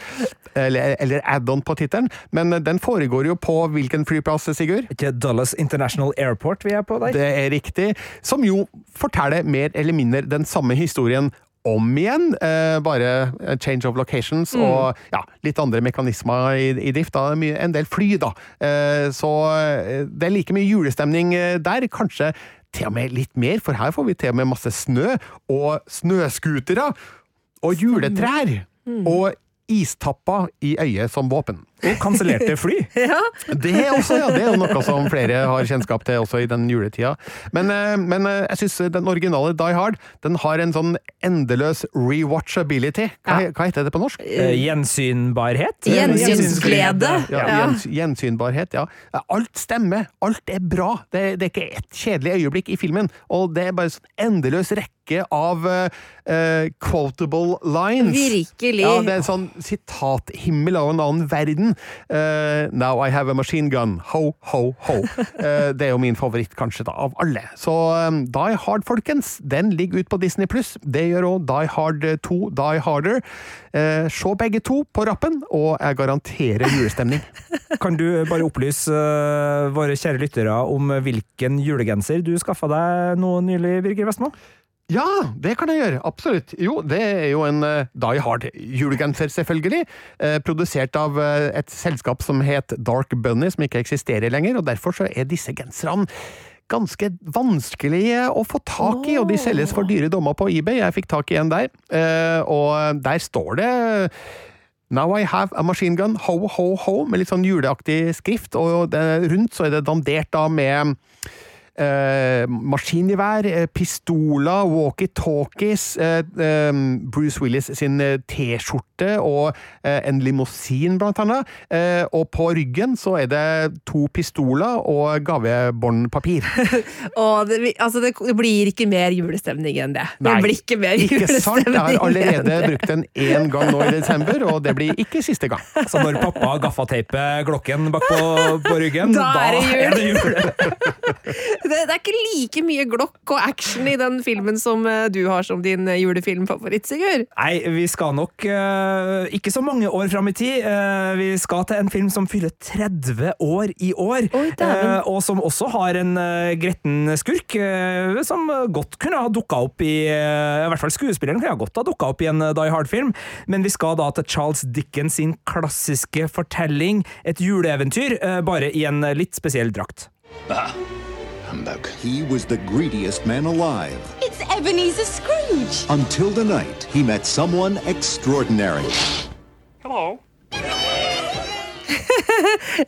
eller, eller add-on på tittelen, men den foregår jo på hvilken flyplass, Sigurd? Ikke Dulles International Airport vi er på der? Det er riktig. Som jo forteller mer eller mindre den samme historien om igjen, eh, bare change of locations Mm. og ja, litt andre mekanismer i, i drift. Da. En del fly, da. Eh, så eh, det er like mye julestemning der. Kanskje til og med litt mer, for her får vi til og med masse snø, og snøscootere, og juletrær, Mm. og istapper i øyet som våpen. Og kansellerte fly. Ja. Det er også, ja, det er noe som flere har kjennskap til også i den juletida. Men, eh, men eh, jeg syns den originale Die Hard den har en sånn endeløs rewatchability. Hva, hva heter det på norsk? Eh, Gjensynbarhet? Gjensynsglede. Ja, Ja. gjens, gjensynbarhet, ja. Alt stemmer. Alt er bra. Det, det er ikke ett kjedelig øyeblikk i filmen. Og det er bare sånn endeløs rekke rekke av eh, quotable lines. Virkelig. Ja, det er en sånn sitathimmel av en annen verden. Uh, now I have a machine gun. Ho, ho, ho. Uh, det er jo min favoritt, kanskje, da, av alle. Så um, Die Hard, folkens, den ligger ute på Disney pluss. Det gjør òg Die Hard 2, Die Harder. Se begge to på rappen, og jeg garanterer julestemning. Kan du bare opplyse våre kjære lyttere om hvilken julegenser du skaffa deg nå nylig, Birger Vestmo? Ja, det kan jeg gjøre. Absolutt. Jo, det er jo en uh, Die Hard-julegenser, selvfølgelig. Uh, produsert av uh, et selskap som het Dark Bunny, som ikke eksisterer lenger, og derfor så er disse genserne ganske vanskelige å få tak i, og de selges for dyre dommer på eBay. Jeg fikk tak i en der, og der står det Now I have a machine gun, ho, ho, ho, med litt sånn juleaktig skrift, og det, rundt så er det dandert da med Eh, maskingevær, eh, pistoler, walkietalkies, eh, eh, Bruce Willis sin eh, T-skjorte og eh, en limousin, blant annet. og på ryggen så er det to pistoler og gavebåndpapir. Og det, altså det, det blir ikke mer julestemning enn det. Det Nei, blir ikke mer Ikke sant? Jeg har allerede brukt den én gang nå i desember, og det blir ikke siste gang. Så når pappa gaffateiper glokken bak på, på ryggen, Da er det jul. er det jul. Det, det er ikke like mye glokk og action i den filmen som eh, du har som din eh, julefilmfavoritt, Sigurd. Nei, vi skal nok uh, ikke så mange år fram i tid. Uh, vi skal til en film som fyller 30 år i år. Oi, uh, og som også har en gretten skurk, som godt kunne ha dukka opp i I hvert fall skuespilleren kunne ha godt ha dukka opp i en Die Hard-film. Men vi skal da til Charles Dickens sin klassiske fortelling, et juleeventyr, bare i en litt spesiell drakt. Bah. Humbug. He was the greediest man alive It's Ebenezer Scrooge. until the night he met someone extraordinary. Hello.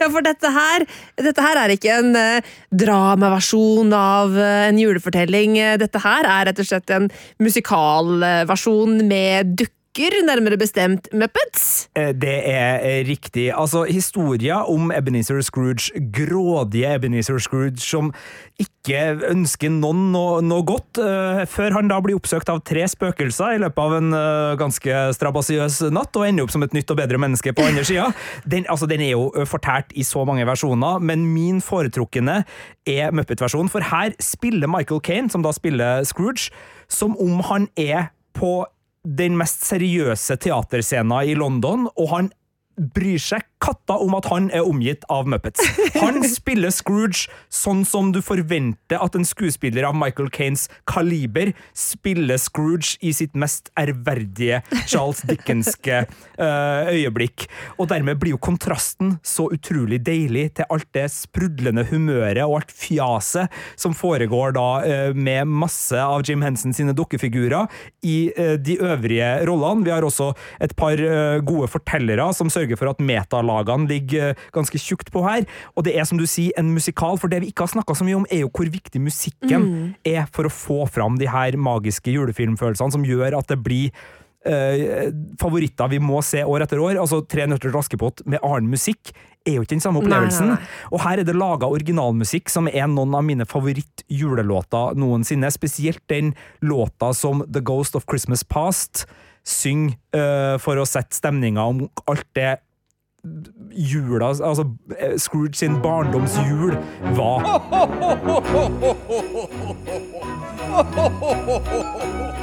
Ja, for dette her, dette her er ikke en eh, dramaversjon av eh, en julefortelling. Eh, Dette her er rett og slett en musikalversjon med dukker, nærmere bestemt Muppets. Eh, Det er eh, riktig. Altså, historia om Ebenezer Scrooge, grådige Ebenezer Scrooge, som ikke ønsker noen noe, noe godt, uh, før han da blir oppsøkt av tre spøkelser i løpet av en uh, ganske strabasiøs natt, og ender opp som et nytt og bedre menneske på andre sida. Den, altså, den er jo fortært i så mange versjoner, men min foretrukne er Muppet-versjonen, for her spiller Michael Caine, som da spiller Scrooge, som om han er på den mest seriøse teaterscenen i London, og han bryr seg katta om at han er omgitt av Muppets. Han spiller Scrooge sånn som du forventer at en skuespiller av Michael Caines kaliber spiller Scrooge i sitt mest ærverdige Charles Dickenske eh, øyeblikk. Og dermed blir jo kontrasten så utrolig deilig til alt det sprudlende humøret og alt fjaset som foregår da eh, med masse av Jim Henson sine dukkefigurer i eh, de øvrige rollene. Vi har også et par gode fortellere som sørger for at metalagene ligger eh, ganske tjukt på her. Og det er som du sier, en musikal, for det vi ikke har snakka så mye om, er jo hvor viktig musikken Mm. er for å få fram de her magiske julefilmfølelsene som gjør at det blir eh, favoritter vi må se år etter år. Altså Tre nøtter til Askepott med annen musikk er jo ikke den samme Nei, nei, opplevelsen. nei. Og her er det laga originalmusikk som er noen av mine favoritt-julelåter noensinne. Spesielt den låta som The Ghost of Christmas Past synger uh, for å sette stemninga om alt det jula Altså eh, Scrooge sin barndomsjul var.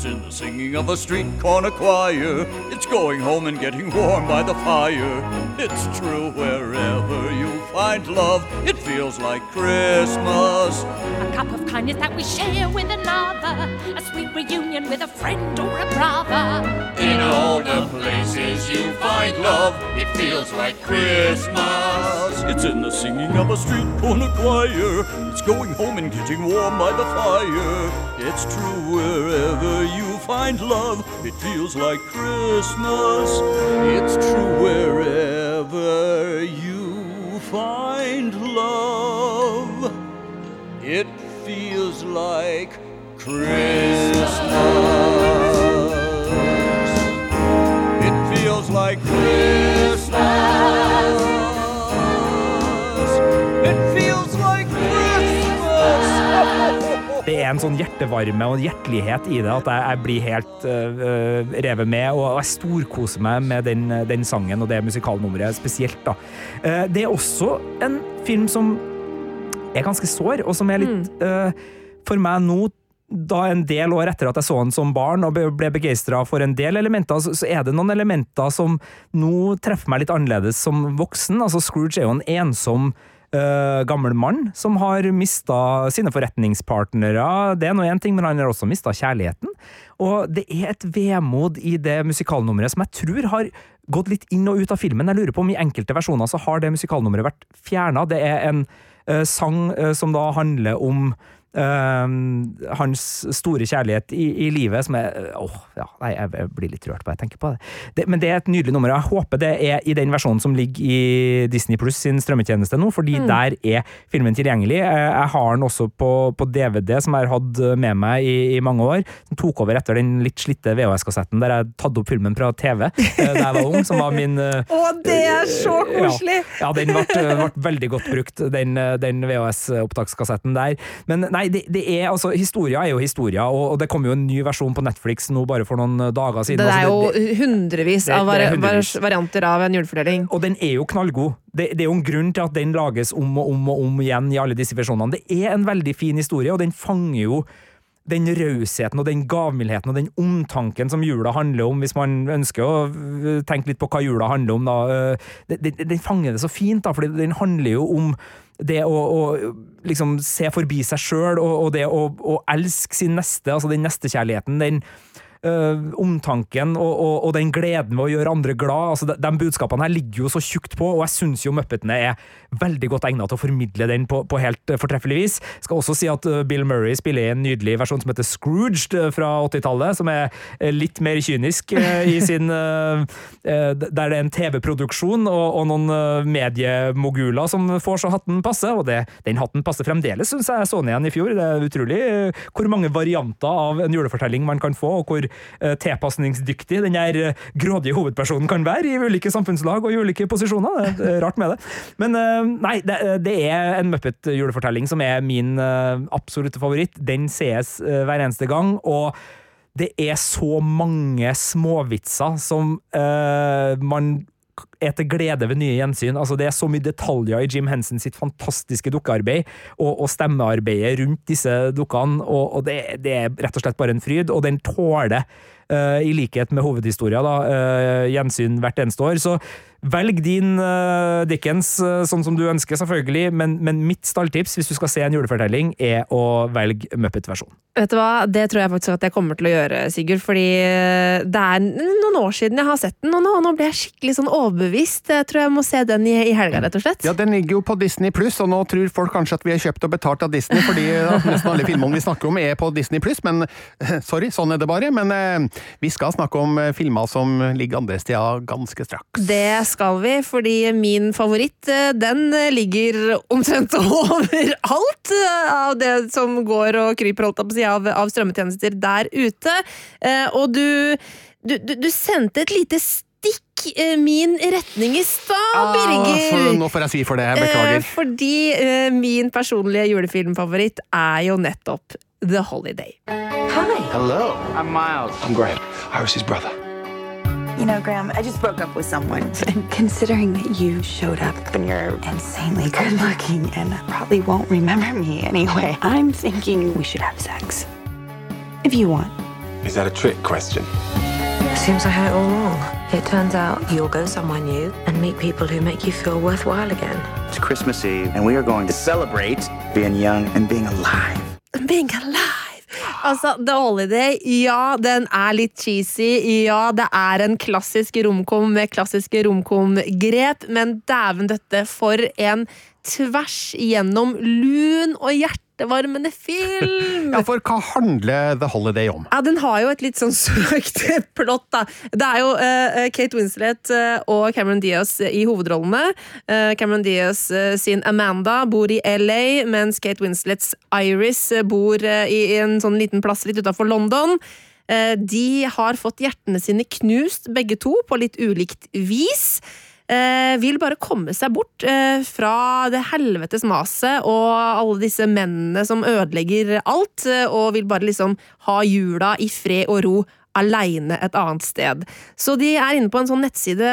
It's in the singing of a street corner choir. It's going home and getting warm by the fire. It's true wherever you find love, it feels like Christmas. A cup of kindness that we share with another. A sweet reunion with a friend or a brother. In all the places you find love, it feels like Christmas. It's in the singing of a street corner choir. It's going home and getting warm by the fire. It's true wherever you find love, it feels like Christmas. It's true wherever you find love, it feels like Christmas. It feels like Christmas. Det er en sånn hjertevarme og hjertelighet i det at jeg, jeg blir helt uh, revet med, og jeg storkoser meg med den, den sangen og det musikalnummeret spesielt. da. Uh, det er også en film som er ganske sår, og som er litt uh, For meg nå da en del år etter at jeg så den som barn og ble begeistra for en del elementer, så er det noen elementer som nå treffer meg litt annerledes som voksen. Altså Scrooge er jo en ensom uh, gammel mann som har mista sine forretningspartnere. Det er nå én ting, men han har også mista kjærligheten. Og det er et vemod i det musikalnummeret som jeg tror har gått litt inn og ut av filmen. Jeg lurer på om i enkelte versjoner så har det musikalnummeret vært fjerna. Det er en uh, sang uh, som da handler om hans store kjærlighet i, i livet, som er Åh, ja, nei, jeg blir litt rørt bare jeg tenker på det. det. Men det er et nydelig nummer. Jeg håper det er i den versjonen som ligger i Disney Pluss sin strømmetjeneste nå, fordi mm. der er filmen tilgjengelig. Jeg har den også på, på DVD, som jeg har hatt med meg i, i, mange år. Den tok over etter den litt slitte VHS-kassetten der jeg tatt opp filmen fra TV eh, da jeg var ung, som var min Å, uh, det er så koselig! Ja, ja den ble, ble, veldig godt brukt, den, den VHS-opptakskassetten der. Men nei, Nei, det, det, er altså Historia er jo historia, og, og, det kommer jo en ny versjon på Netflix nå bare for noen eh, dager siden. Det er altså, jo hundrevis av hundrevis. varianter av en julefordeling. Og den er jo knallgod. Det, det, er jo en grunn til at den lages om og om og om igjen i alle disse versjonene. Det er en veldig fin historie, og den fanger jo den rausheten og den gavmildheten og den omtanken som jula handler om, hvis man ønsker å øh, tenke litt på hva jula handler om, da. Øh, den, den fanger det så fint, da, for den handler jo om det å, å liksom se forbi seg sjøl, og, og, det å, å, elske sin neste, altså den nestekjærligheten, den uh, omtanken og, og, og, den gleden ved å gjøre andre glad. altså De, de budskapene her ligger jo så tjukt på, og jeg syns jo Muppetene er veldig godt egnet til å formidle den på, på helt fortreffelig vis. Skal også si at Bill Murray spiller i en nydelig versjon som heter Scrooged fra 80-tallet, som er litt mer kynisk i sin Der det er en TV-produksjon og, og, noen mediemoguler som får så hatten passe, og det, den hatten passer fremdeles, syns jeg jeg så den igjen i fjor. Det er utrolig hvor mange varianter av en julefortelling man kan få, og hvor uh, tilpasningsdyktig den der uh, grådige hovedpersonen kan være i ulike samfunnslag og i ulike posisjoner. Det er rart med det. Men uh, nei, det, det, er en Muppet-julefortelling som er min absolutte favoritt. Den sees hver eneste gang. og det er så mange småvitser som man er til glede ved nye gjensyn. Altså, det er så mye detaljer i Jim Henson sitt fantastiske dukkearbeid, og, og stemmearbeidet rundt disse dukkene, og, og det, det, er rett og slett bare en fryd. Og den tåler, uh, i likhet med hovedhistoria, da, uh, gjensyn hvert eneste år. Så Velg din uh, Dickens uh, sånn som du ønsker, selvfølgelig, men, men, mitt stalltips hvis du skal se en julefortelling, er å velge Muppet-versjonen. Vet du hva, Det tror jeg faktisk at jeg kommer til å gjøre, Sigurd. Fordi eh, det er noen år siden jeg har sett den, og nå, nå ble jeg skikkelig sånn overbevist. Jeg tror jeg må se den i, i helga, rett og slett. Ja, den ligger jo på Disney pluss, og nå tror folk kanskje at vi er kjøpt og betalt av Disney, fordi nesten alle filmene vi snakker om er på Disney pluss, men sorry, sånn er det bare. Men eh, vi skal snakke om filmer som ligger andre steder ganske straks. Det skal vi, fordi min favoritt eh, den eh, ligger omtrent overalt eh, av det som går og kryper holdt på å si, av, av strømmetjenester der ute. Og du, du, du sendte et lite stikk min retning i stad, ah, Birger. nå får jeg si for det. Jeg beklager. Fordi min personlige julefilmfavoritt er jo nettopp The Holiday. Hi. Hello. I'm Miles. I'm Graham. I was his brother. You know, Graham, I just broke up with someone. And considering that you showed up and you're insanely good looking and probably won't remember me anyway, I'm thinking we should have sex. If you want. Is that a trick question? Seems I had it all wrong. It turns out you'll go somewhere new and meet people who make you feel worthwhile again. It's Christmas Eve, and we are going to celebrate being young and being alive. Being alive. Altså, The Holiday, ja, den er litt cheesy. Ja, det er en klassisk romkom med klassiske romkom-grep, men dæven døtte, for en tvers igjennom lun og hjerte hjertevarmende film! ja, for hva handler The Holiday om? Ja, Den har jo et litt sånn søkt plott, da. Det er jo uh, Kate Winslet uh, og Cameron Diaz i hovedrollene. Uh, Cameron Diaz sin Amanda bor i LA, mens Kate Winslets Iris bor i en sånn liten plass litt utafor London. De har fått hjertene sine knust, begge to, på litt ulikt vis. Eh, vil bare komme seg bort eh, fra det helvetes maset og alle disse mennene som ødelegger alt, eh, og vil bare liksom ha jula i fred og ro aleine et annet sted. Så de er inne på en sånn nettside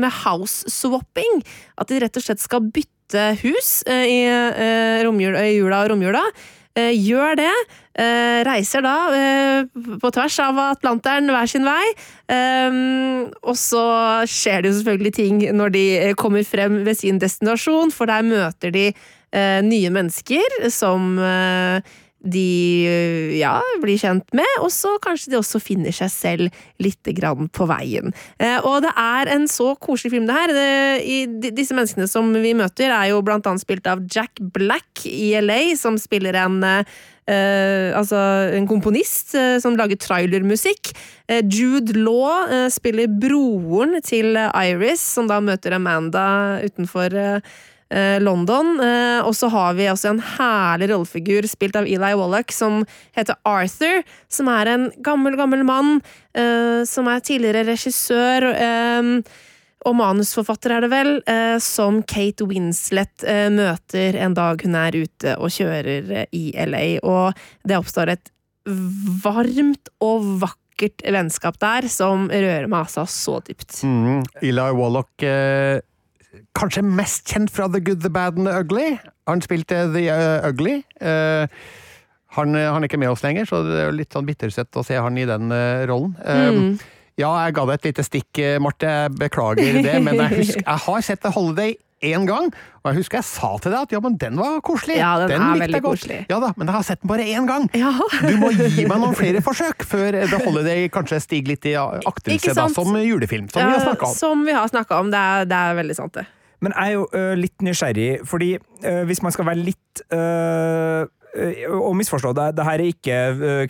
med house swapping. At de rett og slett skal bytte hus i, i jula og romjula. Eh, gjør det. Eh, reiser da eh, på tvers av Atlanteren hver sin vei. Og så skjer det jo selvfølgelig ting når de kommer frem ved sin destinasjon, for der møter de nye mennesker som de eh, ja, blir kjent med, og så kanskje de også finner seg selv litt på veien. Eh, og det er en så koselig film, det her. Det, disse menneskene som vi møter, er jo blant annet spilt av Jack Black i LA, som spiller en Uh, altså en komponist uh, som lager trailermusikk. Uh, Jude Law spiller broren til Iris, som da møter Amanda utenfor London. Eh, og så har vi også en herlig rollefigur spilt av Eli Wallach som heter Arthur. Som er en gammel, gammel mann eh, som er tidligere regissør. eh, og manusforfatter er det vel, eh, som Kate Winslet eh, møter en dag hun er ute og kjører eh, i LA. Og det oppstår et varmt og vakkert vennskap der som rører meg altså så dypt. Mm, Eli Wallach eh, Kanskje mest kjent fra The Good, The Bad and The Ugly. Han spilte The uh, Ugly. Uh, han, han, er ikke med oss lenger, så det er litt sånn bittersøtt å se han i den uh, rollen. Eh, Mm. Ja, jeg ga deg et lite stikk, eh, Marte. Jeg beklager det, men jeg, husker, jeg har sett The Holiday én gang, og jeg husker jeg sa til deg at ja, men den var koselig. Ja, den er veldig koselig. Ja da, men jeg har sett den bare én gang. Ja. Du må gi meg noen flere forsøk før The Holiday kanskje stiger litt i aktelse da, som julefilm, som vi har snakka om. Som vi har snakka om. Det er, det er veldig sant, det. Men jeg er jo ø, litt nysgjerrig, fordi ø, hvis man skal være litt ø, og misforstå, det, det her er ikke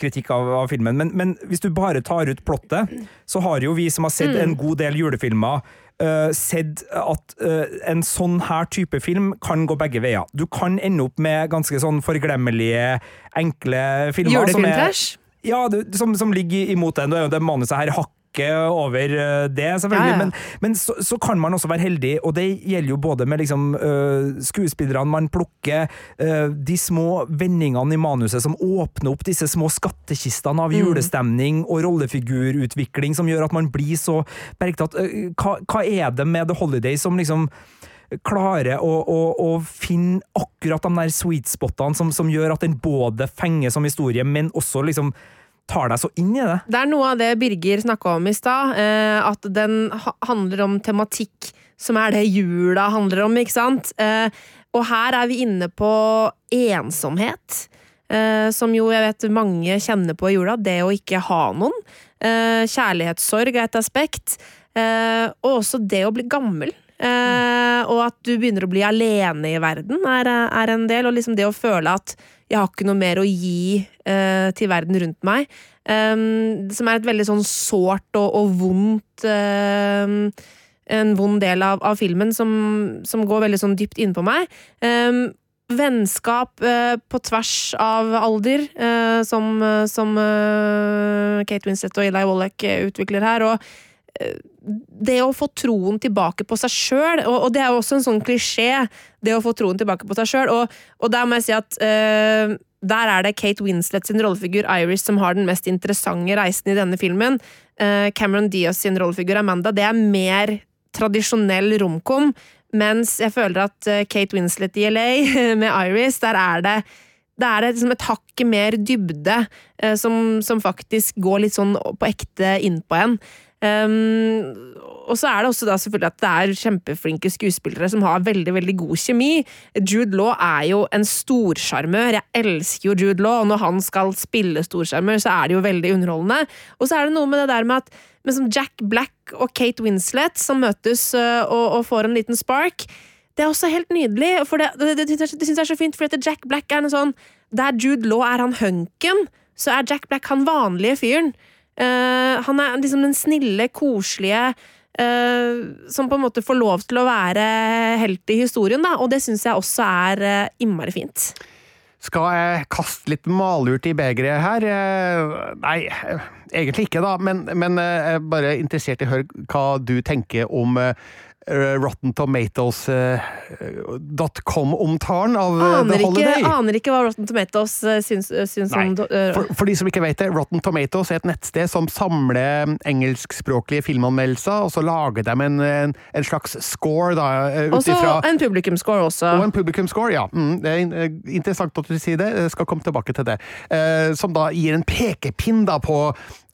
kritikk av, av filmen, men, men hvis du bare tar ut plottet, så har jo vi som har sett Mm. en god del julefilmer, uh, sett at uh, en sånn her type film kan gå begge veier. Du kan ende opp med ganske sånn forglemmelige, enkle filmer. er- Julefilmtrash? Ja, du, som, som ligger imot det. Er jo det manuset her hakket over det, selvfølgelig, Ja, ja. men men så, så kan man også være heldig, og det gjelder jo både med liksom, uh, skuespillerne man plukker, uh, de små vendingene i manuset som åpner opp disse små skattkistene av Mm. julestemning og rollefigurutvikling som gjør at man blir så bergtatt. Uh, hva, hva er det med The Holiday som liksom klarer å, å, å finne akkurat de der sweet spotene som, som gjør at den både fenger som historie, men også liksom tar deg så inn i det? Det er noe av det Birger snakka om i stad, eh, at den handler om tematikk som er det jula handler om, ikke sant? Eh, og her er vi inne på ensomhet, eh, som jo jeg vet mange kjenner på i jula, det å ikke ha noen. Kjærlighetssorg er et aspekt, og også det å bli gammel. Og at du begynner å bli alene i verden, er, er en del. Og liksom det å føle at jeg har ikke noe mer å gi eh, til verden rundt meg. Um, som er et veldig sånn sårt og, og vondt um, En vond del av, av filmen som, som går veldig sånn dypt innpå meg. Um, vennskap eh, på tvers av alder, eh, som, som eh, Kate Winslet og Eli Wallach utvikler her. og det å få troen tilbake på seg sjøl, og, og det er jo også en sånn klisjé, det å få troen tilbake på seg sjøl, og, og der må jeg si at eh, der er det Kate Winslet sin rollefigur Iris som har den mest interessante reisen i denne filmen. Eh, Cameron Diaz sin rollefigur Amanda, det er mer tradisjonell romkom, mens jeg føler at eh, Kate Winslet i LA med Iris, der er det det er liksom et hakket mer dybde som, som faktisk går litt sånn på ekte innpå en. Um, og så er det også da selvfølgelig at det er kjempeflinke skuespillere som har veldig veldig god kjemi. Jude Law er jo en storsjarmør. Jeg elsker jo Jude Law, og når han skal spille storsjarmør, så er det jo veldig underholdende. Og så er det noe med det der med at med Jack Black og Kate Winslet som møtes øh, og, og får en liten spark. Det er også helt nydelig, for det, det, det, det, syns jeg er så fint, for Jack Black er en sånn Der Jude Law er han hunken, så er Jack Black han vanlige fyren. Eh, han er liksom den snille, koselige uh, som på en måte får lov til å være helt i historien, da, og det syns jeg også er uh, innmari fint. Skal jeg kaste litt malurt i begeret her? Nei, egentlig ikke, da. Men, men jeg er bare interessert i å høre hva du tenker om, Rotten Tomatoes.com-omtalen av eh, Aner The ikke, Holiday. aner ikke hva Rotten Tomatoes eh, syns, syns om eh, for, for de som ikke vet det, Rotten Tomatoes er et nettsted som samler engelskspråklige filmanmeldelser, og så lager de en, en, en slags score da, eh, Også ifra en publikumscore også. og en publikumscore, ja. Mm, det er eh, interessant at du sier det. Jeg skal komme tilbake til det. Eh, som da gir en pekepinn da på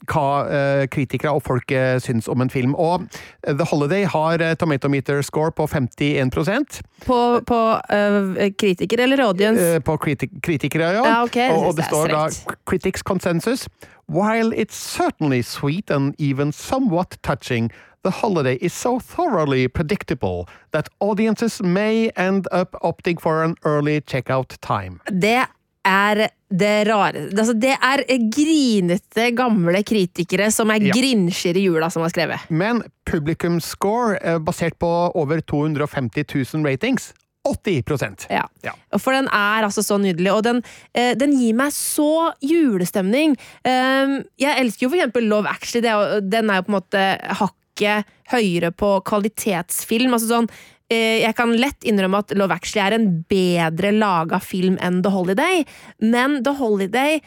hva eh, kritikere og folk eh, syns om en film. Og eh, The Holiday har eh, tomatometer score på 51% På, på uh, kritikere eller audience? På kriti kritikere, ja. Ja, okay. og, og det det står da. Critics Consensus. While it's certainly sweet and even somewhat touching, The Holiday is so thoroughly predictable that audiences may end up opting for an early checkout time. Det er det rare altså, Det er grinete, gamle kritikere som er Ja. grinsjer i jula, som har skrevet. Men publikumscore eh, basert på over 250 000 ratings 80 ja. Ja. For den er altså så nydelig, og den, eh, den gir meg så julestemning. Um, jeg elsker jo for eksempel Love Actually, det den er jo på en måte hakket høyere på kvalitetsfilm. altså sånn jeg kan lett innrømme at Love Actually er en bedre laga film enn The Holiday, men The Holiday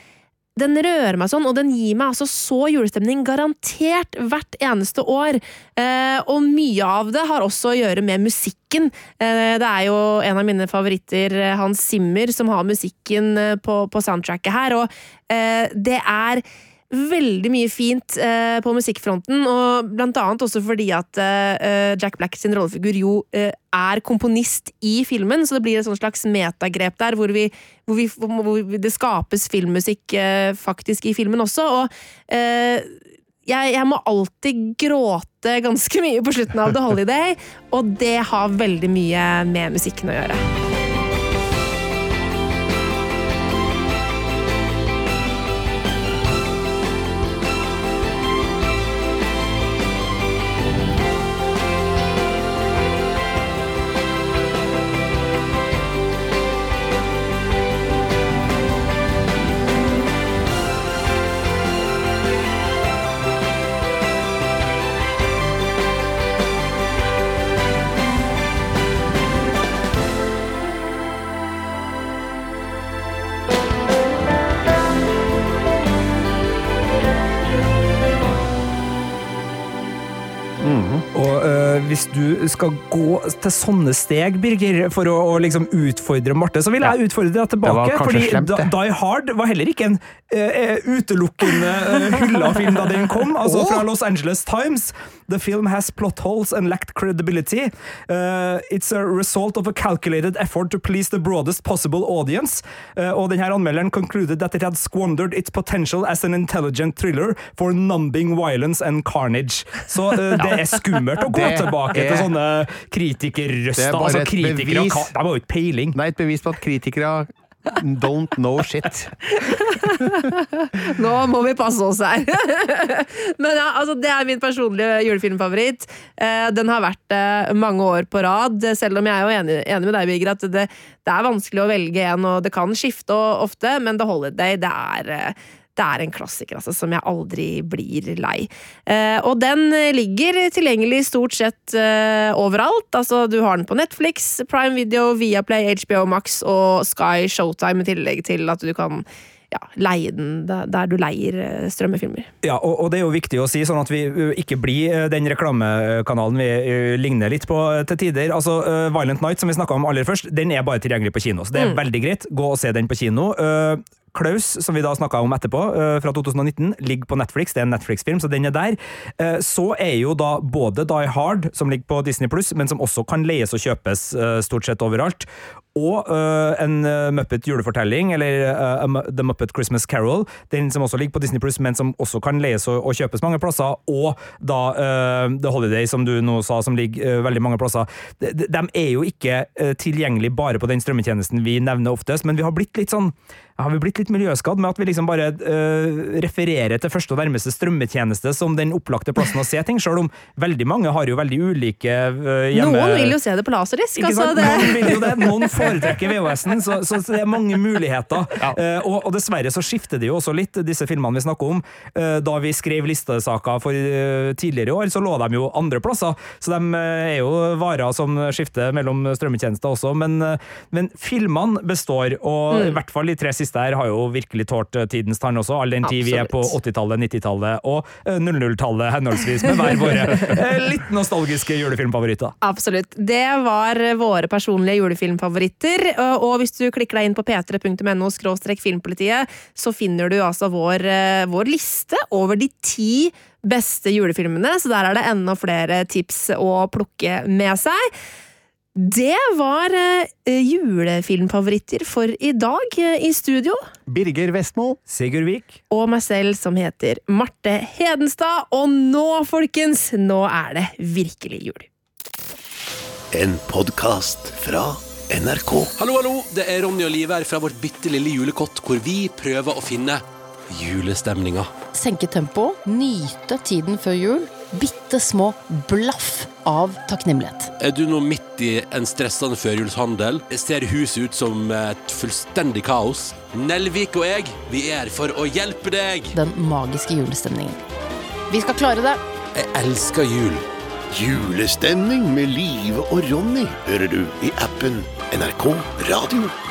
den rører meg sånn, og den gir meg altså så julestemning, garantert hvert eneste år. Eh, og mye av det har også å gjøre med musikken. Eh, det er jo en av mine favoritter, eh, Hans Zimmer, som har musikken eh, på, på soundtracket her, og eh, det er veldig mye fint eh, på musikkfronten, og blant annet også fordi at eh, Jack Black sin rollefigur jo eh, er komponist i filmen, så det blir et slags metagrep der, hvor, vi, hvor, vi, hvor det skapes filmmusikk eh, faktisk i filmen også, og eh, jeg, jeg må alltid gråte ganske mye på slutten av The Holiday, og det har veldig mye med musikken å gjøre. Hvis du skal gå til sånne steg, Birger, for å, å liksom utfordre Marte, så vil jeg utfordre deg tilbake. fordi slemt. Die Hard var heller ikke en uh, utelukkende uh, hylla film da den kom. Altså oh. fra Los Angeles Times. The film has plot holes and lacked credibility. Uh, it's a result of a calculated effort to please the broadest possible audience. Uh, og denne anmelderen concluded that it had squandered its potential as an intelligent thriller for numbing violence and carnage. Så uh, det er skummelt å gå Det tilbake er- til sånne Det kritikerrøster. er bare Altså, et kritikere bevis. De har jo ikke peiling. Nei, et bevis på at kritikere don't know shit. Nå må vi passe oss her. Men ja, altså, det er min personlige julefilmfavoritt. Eh, den har vært det mange år på rad, selv om jeg er jo enig, enig med deg, Birger, at det, det er vanskelig å velge en, og det kan skifte ofte, men The Holiday, det er eh, det er en klassiker altså, som jeg aldri blir lei. Eh, og den ligger tilgjengelig stort sett eh, overalt. Altså, du har den på Netflix, Prime Video, Viaplay, HBO Max og Sky Showtime, i tillegg til at du kan ja, leie den der, du leier eh, strømmefilmer. Ja, og, og det er jo viktig å si, sånn at vi ikke blir den reklamekanalen vi ligner litt på til tider. Altså, uh, Violent Night, som vi snakka om aller først, den er bare tilgjengelig på kino. Så det er Mm. veldig greit. Gå og se den på kino. Uh, Klaus, som vi da snakka om etterpå, uh, fra 2019, ligger på Netflix. Det er en Netflix-film, så den er der. Uh, Så er jo da både Die Hard, som ligger på Disney Pluss, men som også kan leies og kjøpes uh, stort sett overalt, og uh, en uh, Muppet julefortelling, eller uh, The Muppet Christmas Carol, den som også ligger på Disney Plus, men som også kan leies og, og kjøpes mange plasser, og da uh, The Holiday, som du nå sa, som ligger veldig mange plasser. De, de er jo ikke tilgjengelig bare på den strømmetjenesten vi nevner oftest, men vi har blitt litt sånn har vi blitt litt miljøskadd med at vi liksom bare uh, refererer til første og nærmeste strømmetjeneste som den opplagte plassen å se ting, selv om veldig mange har jo veldig ulike uh, hjemme... Noen vil jo se det på laserdisk. Ikke Altså, det. Noen vil jo det. Noen få foretrekker VHS-en, så, så det er mange muligheter. Eh, og, og dessverre så skifter det jo også litt, disse filmene vi snakker om. Uh, da vi skrev listesaker for uh, tidligere i år, så lå de jo andre plasser. Så de er jo varer som skifter mellom strømmetjenester også, men, men filmene består, og i hvert fall de tre siste her har jo virkelig tålt tidens tann også, all den tid vi er på 80-tallet, 90-tallet og eh, 00-tallet henholdsvis, med hver våre litt nostalgiske julefilmfavoritter. Absolutt. Det var våre personlige julefilmfavoritter. Og hvis du klikker deg inn på p3.no filmpolitiet, så finner du altså vår, eh, vår liste over de ti beste julefilmene, så der er det enda flere tips å plukke med seg. Det var eh, julefilmfavoritter for i dag. eh, I studio Birger Vestmo. Sigurd Vik. og meg selv, som heter Marte Hedenstad. Og nå, folkens, nå er det virkelig jul. En podkast fra NRK. Hallo, hallo! Det er Ronny og Live her fra vårt bitte lille julekott, hvor vi prøver å finne julestemninga. senke tempo, nyte tiden før jul. Bitte små blaff av takknemlighet. Er du nå midt i en stressende førjulshandel? Ser huset ut som et fullstendig kaos? Nelvik og jeg, vi er her for å hjelpe deg! Den magiske julestemningen. Vi skal klare det. Jeg elsker jul. Julestemning med Live og Ronny hører du i appen NRK Radio.